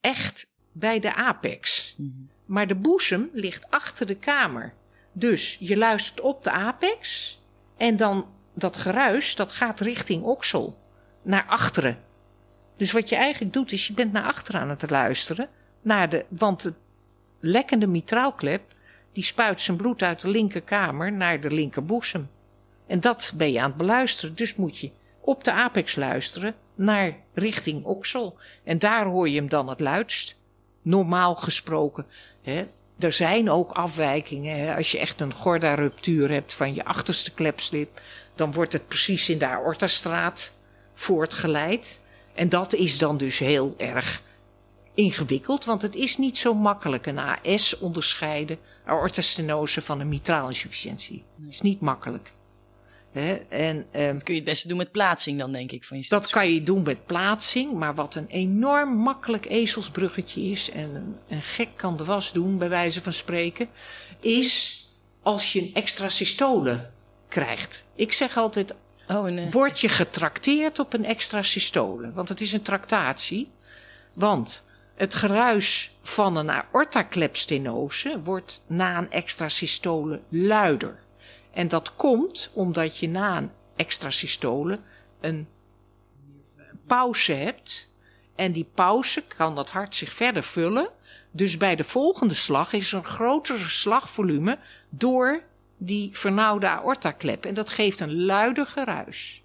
echt bij de apex. Maar de boezem ligt achter de kamer. Dus je luistert op de apex en dan dat geruis, dat gaat richting oksel, naar achteren. Dus wat je eigenlijk doet, is je bent naar achteren aan het luisteren, naar de, want de lekkende mitraalklep, die spuit zijn bloed uit de linkerkamer naar de linkerboezem. En dat ben je aan het beluisteren. Dus moet je op de apex luisteren naar richting oksel. En daar hoor je hem dan het luidst. Normaal gesproken. Hè. Er zijn ook afwijkingen. Hè. Als je echt een gorda-ruptuur hebt van je achterste klepslip, dan wordt het precies in de aortastraat voortgeleid. En dat is dan dus heel erg ingewikkeld, want het is niet zo makkelijk een AS onderscheiden, aortastenose van een mitraalinsufficiëntie. Het is niet makkelijk. En ehm, Dat kun je het beste doen met plaatsing dan, denk ik. Van je dat kan je doen met plaatsing, maar wat een enorm makkelijk ezelsbruggetje is, en een, gek kan de was doen, bij wijze van spreken, is als je een extra systole krijgt. Ik zeg altijd, Oh, eh, word je getrakteerd op een extra systole. Want het is een tractatie. Want het geruis van een aortaklepstenose wordt na een extra systole luider. En dat komt omdat je na een extra systole een pauze hebt. En die pauze kan dat hart zich verder vullen. Dus bij de volgende slag is er een grotere slagvolume door die vernauwde aortaklep. En dat geeft een luider geruis.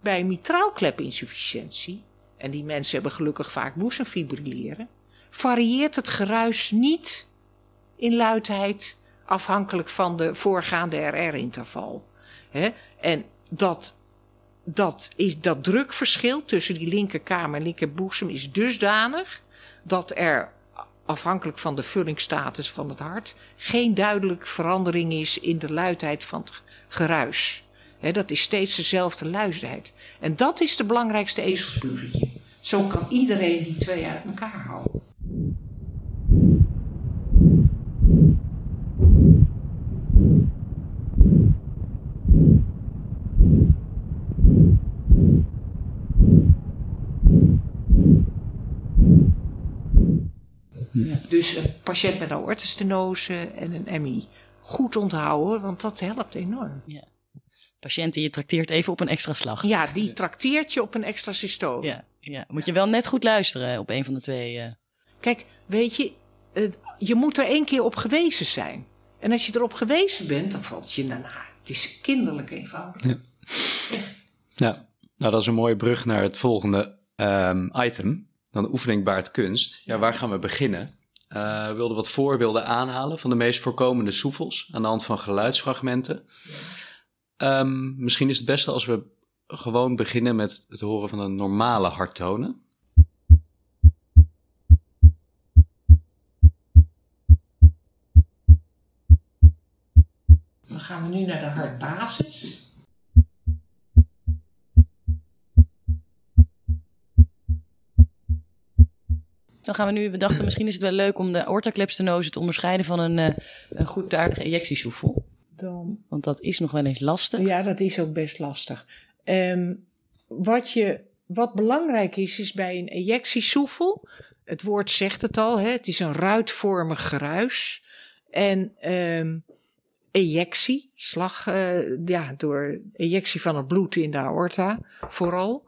Bij mitraalklepinsufficiëntie, en die mensen hebben gelukkig vaak boezemfibrilleren, varieert het geruis niet in luidheid afhankelijk van de voorgaande RR-interval. En dat, dat, is, dat drukverschil tussen die linkerkamer en linkerboezem is dusdanig dat er afhankelijk van de vullingsstatus van het hart geen duidelijke verandering is in de luidheid van het geruis. Dat is steeds dezelfde luidheid. En dat is de belangrijkste ezelsbruggetje. Zo kan iedereen die twee uit elkaar houden. Dus een patiënt met aortostenose en een MI. Goed onthouden, want dat helpt enorm. Patiënt die je trakteert even op een extra slag. Ja, die trakteert je op een extra systole. Ja, ja. Moet je wel net goed luisteren op een van de twee. eh. Kijk, weet je, het- je moet er één keer op gewezen zijn. En als je erop gewezen bent, dan valt je daarna. Het is kinderlijk eenvoudig. Ja, nou dat is een mooie brug naar het volgende ehm, item. Dan de oefening baart kunst. Ja, waar gaan we beginnen? Eh, we wilden wat voorbeelden aanhalen van de meest voorkomende soefels aan de hand van geluidsfragmenten. Ehm, misschien is het beste als we gewoon beginnen met het horen van de normale harttonen. Dan gaan we nu naar de hartbasis. Dan gaan we nu, we dachten misschien is het wel leuk om de aortaclepstenose te onderscheiden van een, eh, een goedaardige ejectiesoefel. Dan... Want dat is nog wel eens lastig. Ja, dat is ook best lastig. Um, wat, je, wat belangrijk is, is bij een ejectiesoefel, het woord zegt het al, hè, het is een ruitvormig geruis. En um, ejectie, slag, uh, ja, door ejectie van het bloed in de aorta vooral.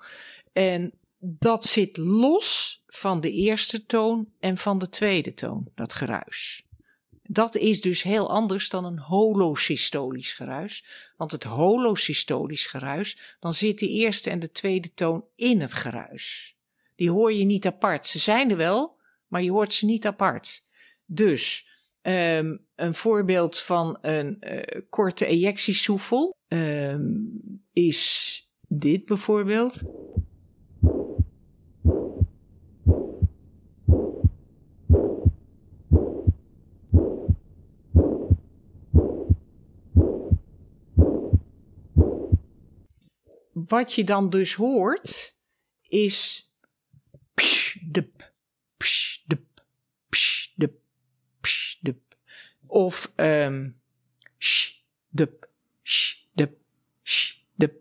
En dat zit los van de eerste toon en van de tweede toon, dat geruis. Dat is dus heel anders dan een holosystolisch geruis. Want het holosystolisch geruis, dan zit de eerste en de tweede toon in het geruis. Die hoor je niet apart. Ze zijn er wel, maar je hoort ze niet apart. Dus um, een voorbeeld van een uh, korte ejectiesoefel um, is dit bijvoorbeeld. Wat je dan dus hoort is psh, dup, psh, dup, psh, dup, psh, dup. Of um, sh, dup, sh, dup, sh, dup,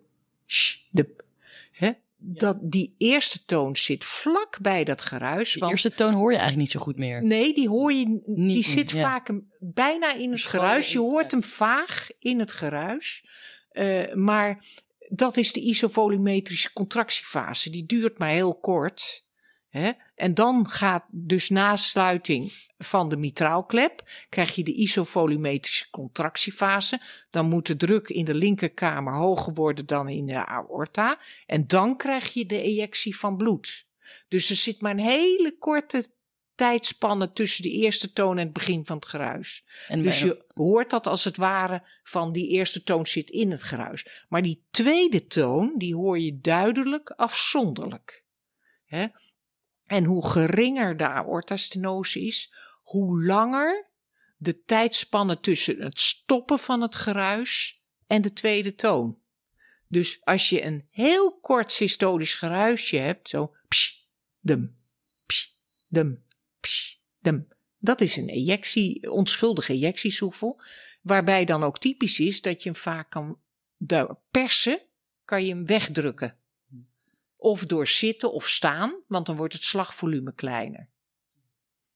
sh, dup. Hè? Dat, die eerste toon zit vlak bij dat geruis. De eerste toon hoor je eigenlijk niet zo goed meer. Nee, die hoor je. Niet, die zit ja. vaak bijna in het geruis. Je hoort hem vaag in het geruis. Uh, maar dat is de isovolumetrische contractiefase. Die duurt maar heel kort. Hè? En dan gaat dus na sluiting van de mitraalklep, krijg je de isovolumetrische contractiefase. Dan moet de druk in de linkerkamer hoger worden dan in de aorta. En dan krijg je de ejectie van bloed. Dus er zit maar een hele korte tijdspannen tussen de eerste toon en het begin van het geruis. En dus je hoort dat als het ware van die eerste toon zit in het geruis. Maar die tweede toon, die hoor je duidelijk afzonderlijk. Hè? En hoe geringer de aortastenose is, hoe langer de tijdspannen tussen het stoppen van het geruis en de tweede toon. Dus als je een heel kort systolisch geruisje hebt, zo psh, dum, psh, dum, dat is een ejectie, onschuldige ejectiesoefel. Waarbij dan ook typisch is dat je hem vaak kan persen, kan je hem wegdrukken. Of door zitten of staan, want dan wordt het slagvolume kleiner.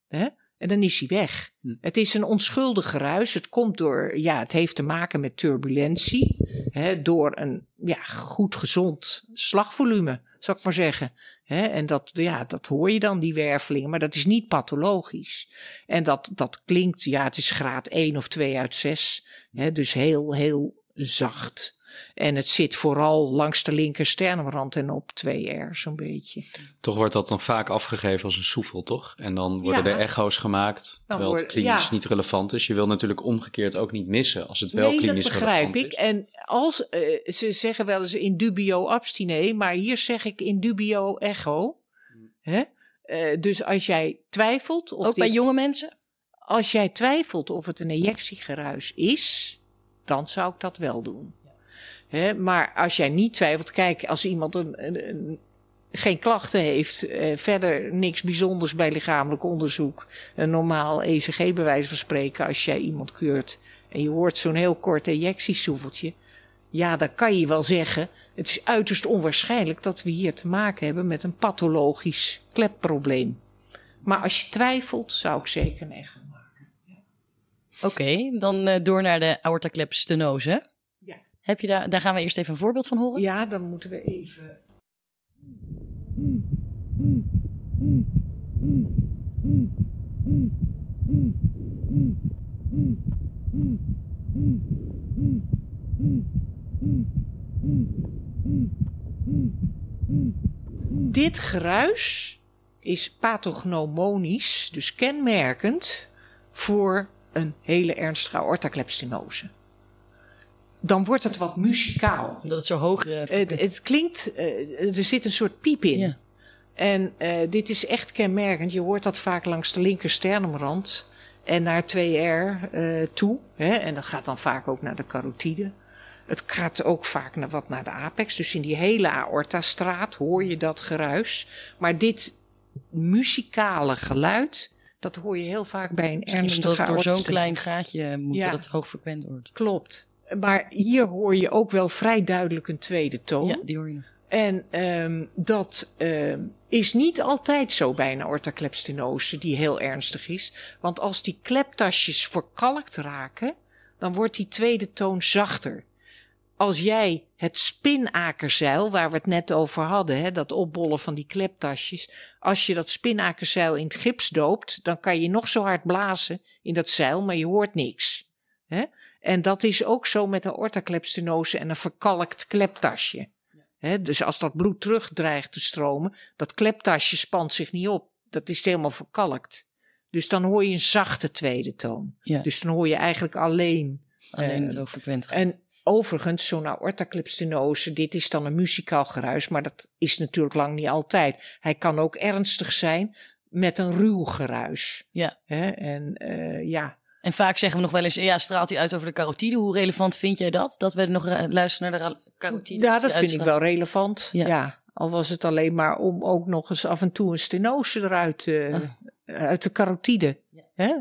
Hè? En dan is hij weg. Hm. Het is een onschuldig geruis. Het komt door, ja, het heeft te maken met turbulentie. Door een ja, goed gezond slagvolume, zou ik maar zeggen. en dat, ja, dat hoor je dan, die wervelingen, maar dat is niet pathologisch. En dat, dat klinkt, ja, het is graad 1 of 2 uit 6. dus heel, heel zacht. En het zit vooral langs de linker sternenrand en op 2R zo'n beetje. Toch wordt dat nog vaak afgegeven als een soefel, toch? En dan worden er echo's gemaakt, terwijl het klinisch niet relevant is. Je wil natuurlijk omgekeerd ook niet missen als het wel nee, klinisch relevant is. dat begrijp ik. En als, uh, ze zeggen wel eens in dubio abstine, maar hier zeg ik in dubio echo. Hè? Uh, dus als jij twijfelt... Of ook bij jonge mensen? Als jij twijfelt of het een ejectiegeruis is, dan zou ik dat wel doen maar als jij niet twijfelt, kijk, als iemand een, een, een geen klachten heeft, eh, verder niks bijzonders bij lichamelijk onderzoek, een normaal ECG-bewijs van spreken, als jij iemand keurt en je hoort zo'n heel kort ejectiesoeveltje, ja, dan kan je wel zeggen, het is uiterst onwaarschijnlijk dat we hier te maken hebben met een pathologisch klepprobleem. Maar als je twijfelt, zou ik zeker een maken. Oké, dan uh, door naar de aortaclepstenose. Heb je daar, daar gaan we eerst even een voorbeeld van horen. Ja, dan moeten we even. Dit geruis is pathognomonisch, dus kenmerkend voor een hele ernstige aortaclepstenose dan wordt het wat muzikaal. Omdat het zo hoog. Uh, het, het, klinkt, uh, er zit een soort piep in. Ja. En uh, dit is echt kenmerkend. Je hoort dat vaak langs de linker sternumrand. en naar 2R uh, toe. Hè? En dat gaat dan vaak ook naar de carotide. Het gaat ook vaak naar wat naar de apex. Dus in die hele aortastraat hoor je dat geruis. Maar dit muzikale geluid, dat hoor je heel vaak bij een Misschien ernstige door, door zo'n klein gaatje moet Ja. dat het hoogfrequent wordt. Klopt. Maar hier hoor je ook wel vrij duidelijk een tweede toon. Ja, die hoor je nog. En ehm, dat ehm, is niet altijd zo bij een aortaclepstenose die heel ernstig is. Want als die kleptasjes verkalkt raken, dan wordt die tweede toon zachter. Als jij het spinakerzeil, waar we het net over hadden, hè, dat opbollen van die kleptasjes. Als je dat spinakerzeil in het gips doopt, dan kan je nog zo hard blazen in dat zeil, maar je hoort niks. Hè? En dat is ook zo met een aortaclepstenose en een verkalkt kleptasje. Dus als dat bloed terug dreigt te stromen, dat kleptasje spant zich niet op. Dat is helemaal verkalkt. Dus dan hoor je een zachte tweede toon. Ja. Dus dan hoor je eigenlijk alleen. Alleen het eh. En overigens, zo'n aortaclepstenose, dit is dan een muzikaal geruis, maar dat is natuurlijk lang niet altijd. Hij kan ook ernstig zijn met een ruw geruis. Ja. En eh, ja, En vaak zeggen we nog wel eens, ja, straalt hij uit over de carotide? Hoe relevant vind jij dat? Dat we nog eh, luisteren naar de carotide? Ja, dat vind ik wel relevant. Ja. Ja. Al was het alleen maar om ook nog eens af en toe een stenose eruit, Ah. uit de carotide. Ja. Hè?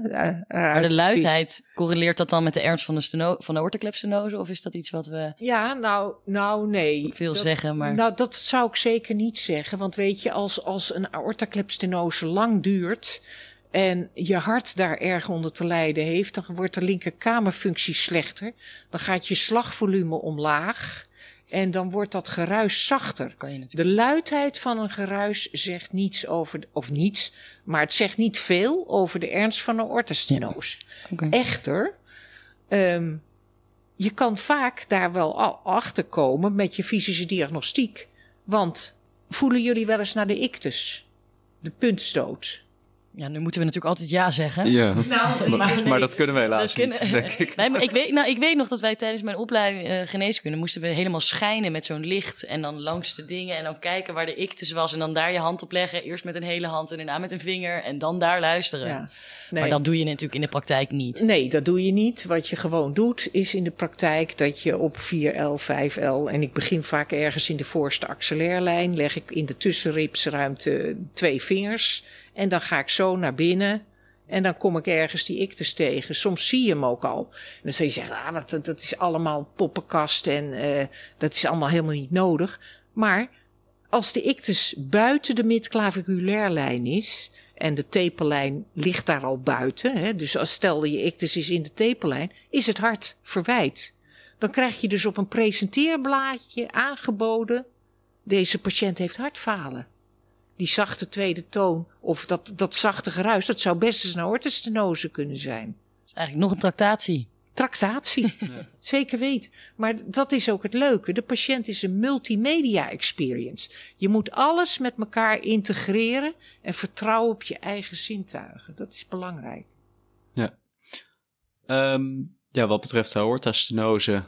Maar de luidheid, correleert dat dan met de ernst van de, steno van de? Of is dat iets wat we Ja, nou, nou nee. veel Dat- zeggen, maar... Nou, dat zou ik zeker niet zeggen. Want weet je, als, als een aortaclepstenose lang duurt en je hart daar erg onder te lijden heeft, dan wordt de linkerkamerfunctie slechter. Dan gaat je slagvolume omlaag en dan wordt dat geruis zachter. De luidheid van een geruis zegt niets over, de- of niets, maar het zegt niet veel over de ernst van een aortastenose. Oké. Echter, ehm, je kan vaak daar wel achter komen met je fysische diagnostiek. Want voelen jullie wel eens naar de ictus? De puntstoot. Ja, nu moeten we natuurlijk altijd ja zeggen. Ja, Nou, maar, maar dat kunnen we helaas Dat niet, kunnen- denk ik. Nee, maar ik weet, nou, ik weet nog dat wij tijdens mijn opleiding eh, geneeskunde moesten we helemaal schijnen met zo'n licht en dan langs de dingen en dan kijken waar de ictus was en dan daar je hand op leggen. Eerst met een hele hand en daarna met een vinger en dan daar luisteren. Ja. Nee. Maar dat doe je natuurlijk in de praktijk niet. Nee, dat doe je niet. Wat je gewoon doet, is in de praktijk dat je op 4L, 5L, en ik begin vaak ergens in de voorste axellairlijn, leg ik in de tussenripsruimte twee vingers. En dan ga ik zo naar binnen. En dan kom ik ergens die ictus tegen. Soms zie je hem ook al. En dan zou je zeggen, ah, dat, dat, is allemaal poppenkast en eh, dat is allemaal helemaal niet nodig. Maar als de ictus buiten de midclaviculairlijn is, en de tepellijn ligt daar al buiten, hè, dus als stel je ictus is in de tepellijn, is het hart verwijt. Dan krijg je dus op een presenteerblaadje aangeboden, deze patiënt heeft hartfalen. Die zachte tweede toon, of dat, dat zachte geruis, dat zou best eens een aortostenose kunnen zijn. Dat is eigenlijk nog een tractatie. Tractatie, zeker weten. Maar dat is ook het leuke. De patiënt is een multimedia experience. Je moet alles met elkaar integreren en vertrouwen op je eigen zintuigen. Dat is belangrijk. Ehm, ja, wat betreft de aortastenose,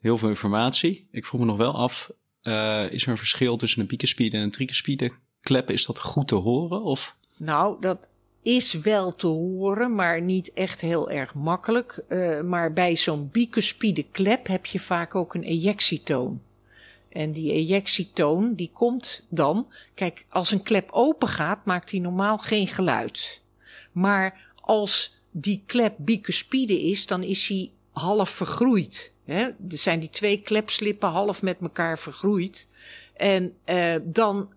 heel veel informatie. Ik vroeg me nog wel af, eh, is er een verschil tussen een bicuspide en een tricuspide klep? Is dat goed te horen? Of? Nou, dat is wel te horen, maar niet echt heel erg makkelijk. Eh, maar bij zo'n bicuspide klep heb je vaak ook een ejectietoon. En die ejectietoon, die komt dan... Kijk, als een klep open gaat, maakt die normaal geen geluid. Maar als die klep bicuspide is, dan is hij half vergroeid. Er zijn die twee klepslippen half met elkaar vergroeid. En eh, dan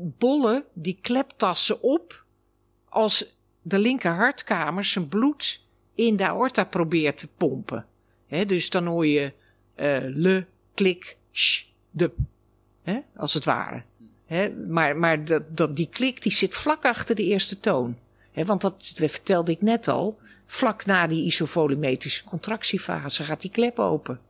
bollen die kleptassen op als de linker hartkamer zijn bloed in de aorta probeert te pompen. Dus dan hoor je eh, le, klik, sh, de, als het ware. Maar maar dat, dat, die klik die zit vlak achter de eerste toon. Want dat vertelde ik net al. Vlak na die isovolumetrische contractiefase gaat die klep open.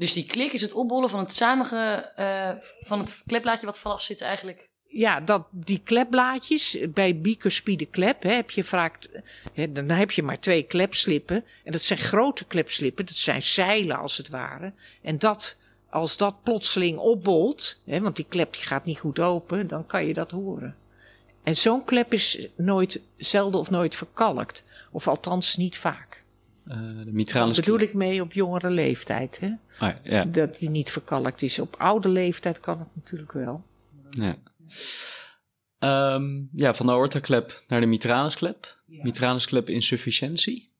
Dus die klik is het opbollen van het samenge, eh, van het klepblaadje wat vanaf zit eigenlijk. Ja, dat, die klepblaadjes, bij bicuspide klep heb je vaak, hè, dan heb je maar twee klepslippen. En dat zijn grote klepslippen, dat zijn zeilen als het ware. En dat, als dat plotseling opbolt, hè, want die klep die gaat niet goed open, dan kan je dat horen. En zo'n klep is nooit, zelden of nooit verkalkt. Of althans niet vaak. Uh, de mitralis Daar bedoel ik mee op jongere leeftijd. Hè? Ah, ja. Dat die niet verkalkt is. Op oude leeftijd kan het natuurlijk wel. Ja. Um, ja, van de aortaklep naar de mitralisklep. Ja. Mitralisklep insufficiëntie.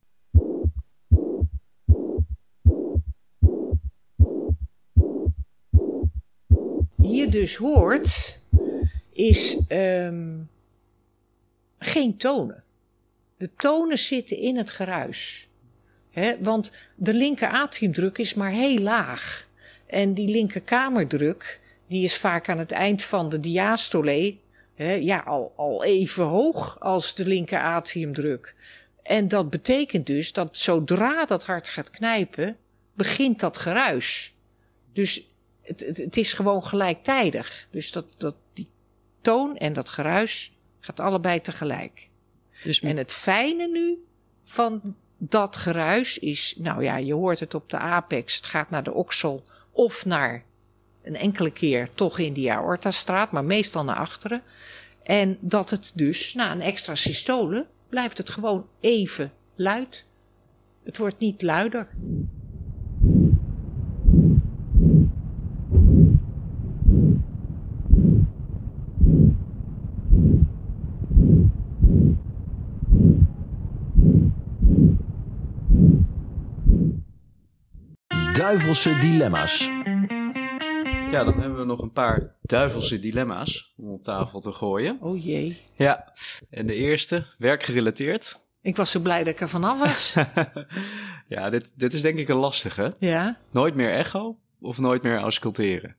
Hier dus hoort, is um, geen tonen. De tonen zitten in het geruis. He, want de linker atriumdruk is maar heel laag. En die linker kamerdruk, die is vaak aan het eind van de diastole ja, al, al even hoog als de linker atriumdruk. En dat betekent dus dat zodra dat hart gaat knijpen, begint dat geruis. Dus het, het, het is gewoon gelijktijdig. Dus dat, dat, die toon en dat geruis gaat allebei tegelijk. Dus en het fijne nu van dat geruis is, nou ja, je hoort het op de apex, het gaat naar de oksel of naar een enkele keer toch in die aortastraat, maar meestal naar achteren. En dat het dus na een extra systole blijft het gewoon even luid. Het wordt niet luider. Duivelse dilemma's. Ja, dan hebben we nog een paar duivelse dilemma's om op tafel te gooien. Oh jee. Ja, en de eerste, werkgerelateerd. Ik was zo blij dat ik er vanaf was. *laughs* ja, dit, dit is denk ik een lastige. Ja. Nooit meer echo of nooit meer ausculteren?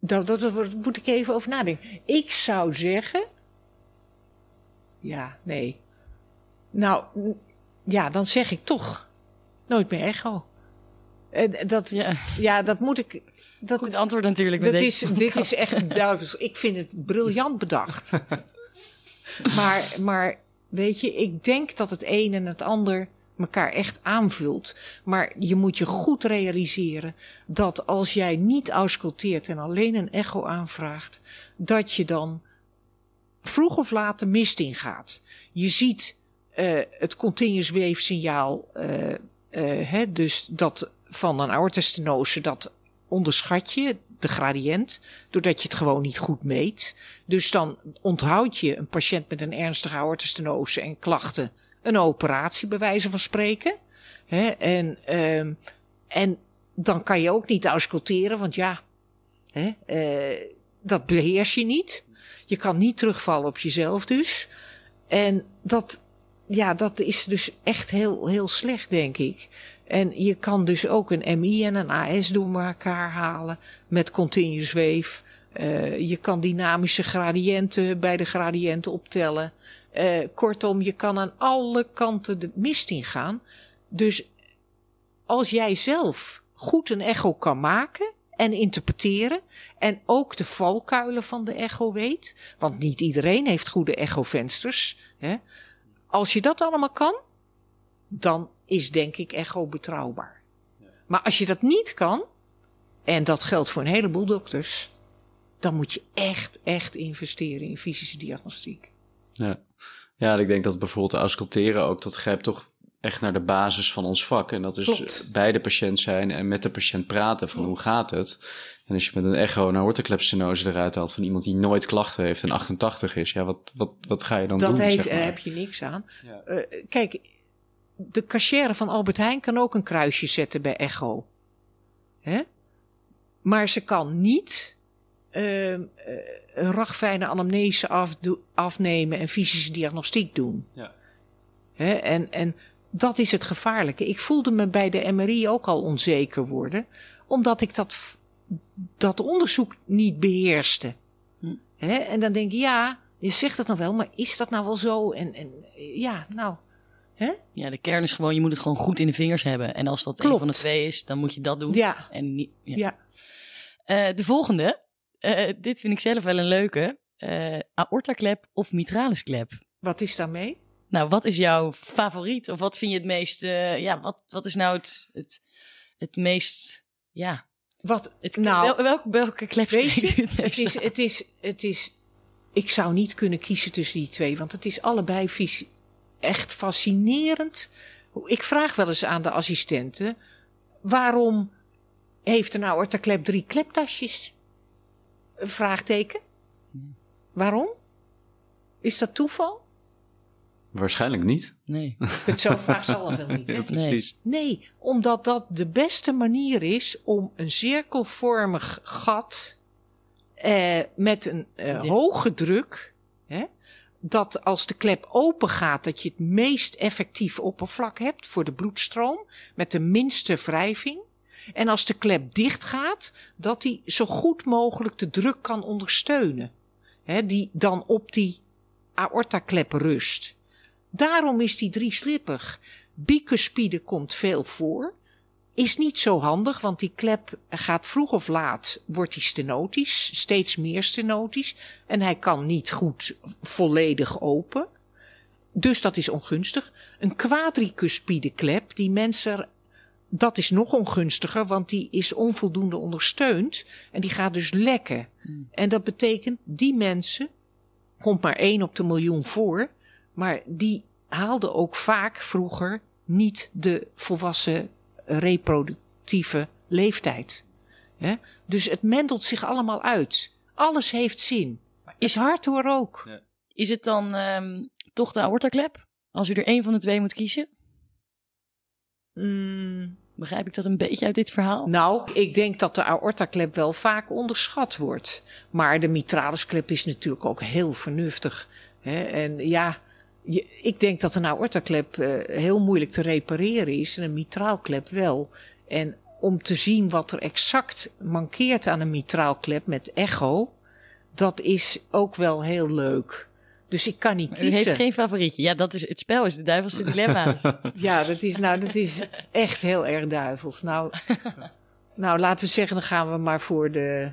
Dat, dat, dat moet ik even over nadenken. Ik zou zeggen... Ja, nee. Nou, ja, dan zeg ik toch nooit meer echo. Uh, dat, ja. ja, dat moet ik. Dat, Goed antwoord natuurlijk. Dat is, dit is echt duivels. Ik vind het briljant bedacht. *laughs* maar, maar weet je, ik denk dat het een en het ander elkaar echt aanvult. Maar je moet je goed realiseren dat als jij niet ausculteert en alleen een echo aanvraagt, dat je dan vroeg of laat de mist ingaat. Je ziet uh, het continuous weefsignaal, uh, uh, hè, dus dat van een aortostenose, dat onderschat je de gradient, doordat je het gewoon niet goed meet. Dus dan onthoud je een patiënt met een ernstige aortostenose en klachten een operatie, bij wijze van spreken. En, um, en dan kan je ook niet ausculteren, want ja, uh, dat beheers je niet. Je kan niet terugvallen op jezelf dus. En dat, ja, dat is dus echt heel, heel slecht, denk ik. En je kan dus ook een MI en een AS door elkaar halen met continuous wave. Uh, je kan dynamische gradiënten bij de gradiënten optellen. Uh, kortom, je kan aan alle kanten de mist ingaan. Dus als jij zelf goed een echo kan maken en interpreteren en ook de valkuilen van de echo weet, want niet iedereen heeft goede echovensters. Hè? Als je dat allemaal kan, dan is denk ik echo betrouwbaar. Maar als je dat niet kan, en dat geldt voor een heleboel dokters, dan moet je echt, echt investeren in fysische diagnostiek. Ja, ja ik denk dat bijvoorbeeld ausculteren ook, dat grijpt toch echt naar de basis van ons vak. En dat is Klopt. bij de patiënt zijn en met de patiënt praten van hoe gaat het. En als je met een echo een aortoclepstenose eruit haalt van iemand die nooit klachten heeft en 88 is, ja, wat, wat, wat ga je dan doen? Dat zeg maar. heb je niks aan. Ja. Uh, kijk, de cashier van Albert Heijn kan ook een kruisje zetten bij Echo. Hè? Maar ze kan niet uh, een ragfijne anamnese afnemen en fysische diagnostiek doen. Ja. Hè? En, en dat is het gevaarlijke. Ik voelde me bij de MRI ook al onzeker worden, omdat ik dat, dat onderzoek niet beheerste. Hm. Hè? En dan denk ik, ja, je zegt het nou wel, maar is dat nou wel zo? En, en ja, nou, Hè? Ja, de kern is gewoon, je moet het gewoon goed in de vingers hebben. En als dat Klopt. een van de twee is, dan moet je dat doen. Ja. En niet, ja. ja. Uh, de volgende, uh, dit vind ik zelf wel een leuke. Uh, aortaklep of mitralisklep? Wat is daarmee? Nou, wat is jouw favoriet? Of wat vind je het meest, ja, wat, wat is nou het, het, het meest, ja... Wat, het, nou, wel, welke, welke klep weet je, het, het is, het is, het is ik zou niet kunnen kiezen tussen die twee, want het is allebei echt fascinerend. Ik vraag wel eens aan de assistenten: waarom heeft een aortaklep drie kleptasjes? Een vraagteken. Waarom? Is dat toeval? Waarschijnlijk niet. Nee. *laughs* Het zo vraag zal wel niet. Ja, precies. Nee, omdat dat de beste manier is om een cirkelvormig gat eh, met een eh, hoge druk, dat als de klep open gaat, dat je het meest effectief oppervlak hebt voor de bloedstroom, met de minste wrijving. En als de klep dicht gaat, dat die zo goed mogelijk de druk kan ondersteunen. Hè, die dan op die aortaklep rust. Daarom is die drieslippig. Bicuspide komt veel voor. Is niet zo handig, want die klep gaat vroeg of laat, wordt die stenotisch, steeds meer stenotisch. En hij kan niet goed volledig open. Dus dat is ongunstig. Een quadricuspide klep, die mensen, dat is nog ongunstiger, want die is onvoldoende ondersteund. En die gaat dus lekken. Hmm. En dat betekent, die mensen, komt maar één op de miljoen voor, maar die haalden ook vaak vroeger niet de volwassen reproductieve leeftijd. Dus het mendelt zich allemaal uit. Alles heeft zin. Is hard hoor ook. Is het dan um, toch de aortaklep? Als u er één van de twee moet kiezen? Mm. Begrijp ik dat een beetje uit dit verhaal? Nou, ik denk dat de aortaklep wel vaak onderschat wordt. Maar de mitralisklep is natuurlijk ook heel vernuftig. Hè? En ja, ik denk dat een aortaklep uh, heel moeilijk te repareren is en een mitraalklep wel. En om te zien wat er exact mankeert aan een mitraalklep met echo, dat is ook wel heel leuk. Dus ik kan niet kiezen. U heeft geen favorietje. Ja, dat is, het spel is de duivelse dilemma's. *laughs* ja, dat is, nou, dat is echt heel erg duivels. Nou, *laughs* nou, laten we zeggen, dan gaan we maar voor de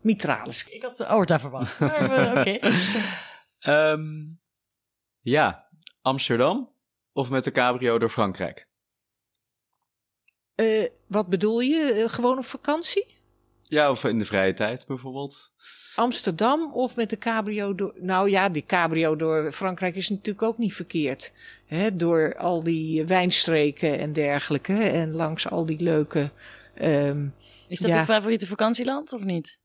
mitralis. Ik had de aorta verwacht. Oké. *laughs* Ehm, ja, Amsterdam of met de cabrio door Frankrijk? Uh, wat bedoel je? Uh, gewoon op vakantie? Ja, of in de vrije tijd bijvoorbeeld. Amsterdam of met de cabrio door. Nou ja, die cabrio door Frankrijk is natuurlijk ook niet verkeerd. Hè? Door al die wijnstreken en dergelijke. En langs al die leuke. Um, is dat ja. je favoriete vakantieland of niet?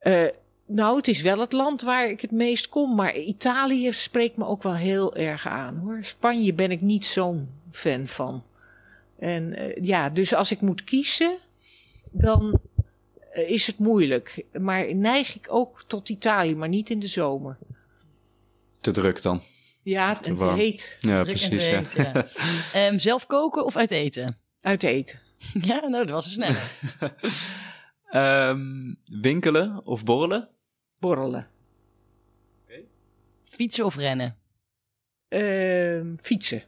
Uh, nou, het is wel het land waar ik het meest kom. Maar Italië spreekt me ook wel heel erg aan hoor. Spanje ben ik niet zo'n fan van. En uh, ja, dus als ik moet kiezen, dan uh, is het moeilijk. Maar neig ik ook tot Italië, maar niet in de zomer. Te druk dan? Ja, te en te heet. Ja, precies. ja. Heet, ja. um, *laughs* zelf koken of uit eten? Uit eten. *laughs* Ja, nou, dat was een snelle. *laughs* um, winkelen of borrelen? Borrelen. Okay. Fietsen of rennen? Uh, fietsen.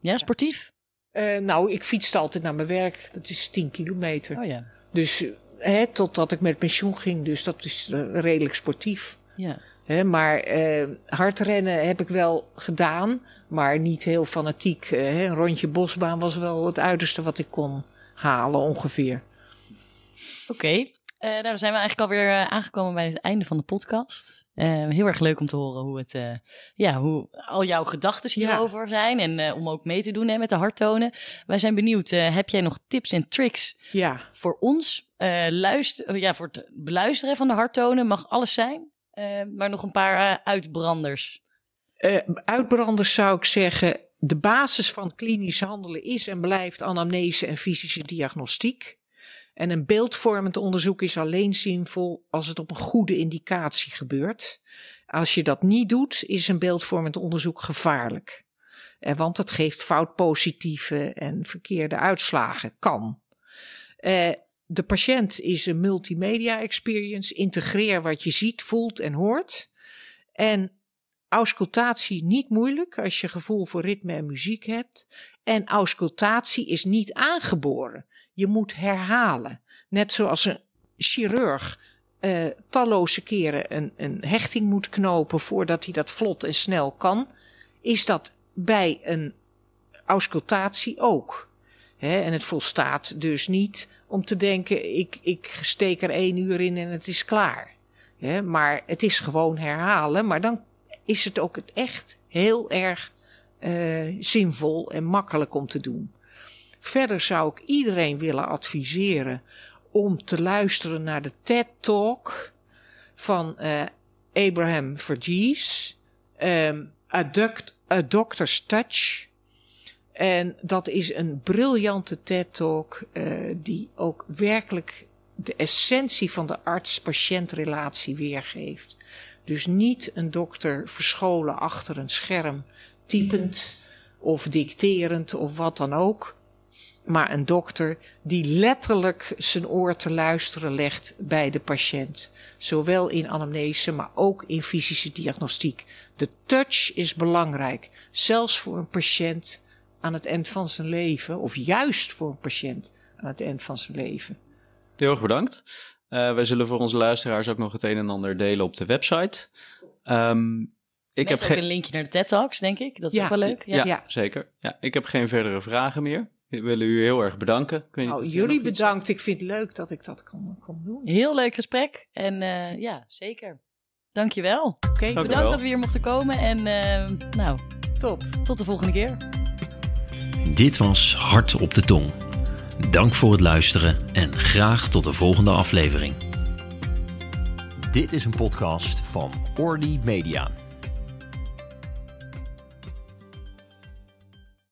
Ja, sportief? Uh, nou, ik fietste altijd naar mijn werk. Dat is 10 kilometer. Oh ja. Dus hè, totdat ik met pensioen ging. Dus dat is uh, redelijk sportief. Ja. Hè, maar uh, hardrennen heb ik wel gedaan. Maar niet heel fanatiek. Hè. Een rondje bosbaan was wel het uiterste wat ik kon halen ongeveer. Oké. Okay. Uh, nou, dan zijn we eigenlijk alweer uh, aangekomen bij het einde van de podcast. Uh, heel erg leuk om te horen hoe, het, ja, hoe al jouw gedachten hierover ja. zijn. En om ook mee te doen hè, met de harttonen. Wij zijn benieuwd, heb jij nog tips en tricks ja. voor ons? luister, ja, voor het beluisteren van de harttonen mag alles zijn. maar nog een paar uitbranders. uitbranders zou ik zeggen. De basis van klinisch handelen is en blijft anamnese en fysische diagnostiek. En een beeldvormend onderzoek is alleen zinvol als het op een goede indicatie gebeurt. Als je dat niet doet, is een beeldvormend onderzoek gevaarlijk. Eh, want het geeft foutpositieve en verkeerde uitslagen. Kan. Eh, de patiënt is een multimedia experience. Integreer wat je ziet, voelt en hoort. En auscultatie niet moeilijk als je gevoel voor ritme en muziek hebt. En auscultatie is niet aangeboren. Je moet herhalen. Net zoals een chirurg uh, talloze keren een, een hechting moet knopen voordat hij dat vlot en snel kan, is dat bij een auscultatie ook. En het volstaat dus niet om te denken: ik, ik steek er één uur in en het is klaar. Maar het is gewoon herhalen. Maar dan is het ook echt heel erg uh, zinvol en makkelijk om te doen. Verder zou ik iedereen willen adviseren om te luisteren naar de TED Talk van uh, Abraham Verghese, um, A, A Doctor's Touch. En dat is een briljante TED-talk uh, die ook werkelijk de essentie van de arts-patiëntrelatie weergeeft. Dus niet een dokter verscholen achter een scherm, typend of dicterend of wat dan ook. Maar een dokter die letterlijk zijn oor te luisteren legt bij de patiënt. Zowel in anamnese, maar ook in fysische diagnostiek. De touch is belangrijk, zelfs voor een patiënt aan het eind van zijn leven, of juist voor een patiënt aan het eind van zijn leven. Heel erg bedankt. Uh, wij zullen voor onze luisteraars ook nog het een en ander delen op de website. Um, ik Met heb ook een linkje naar de TED Talks, denk ik. Dat is ook wel leuk. Ja, ja, zeker. Ja, ik heb geen verdere vragen meer. We willen u heel erg bedanken. Ik weet nou, jullie bedankt. Ik vind het leuk dat ik dat kon, kon doen. Heel leuk gesprek. En uh, ja, zeker. Dankjewel. Oké, okay, bedankt dat we hier mochten komen. En uh, nou, top. Tot de volgende keer. Dit was Hart op de Tong. Dank voor het luisteren en graag tot de volgende aflevering. Dit is een podcast van Orly Media.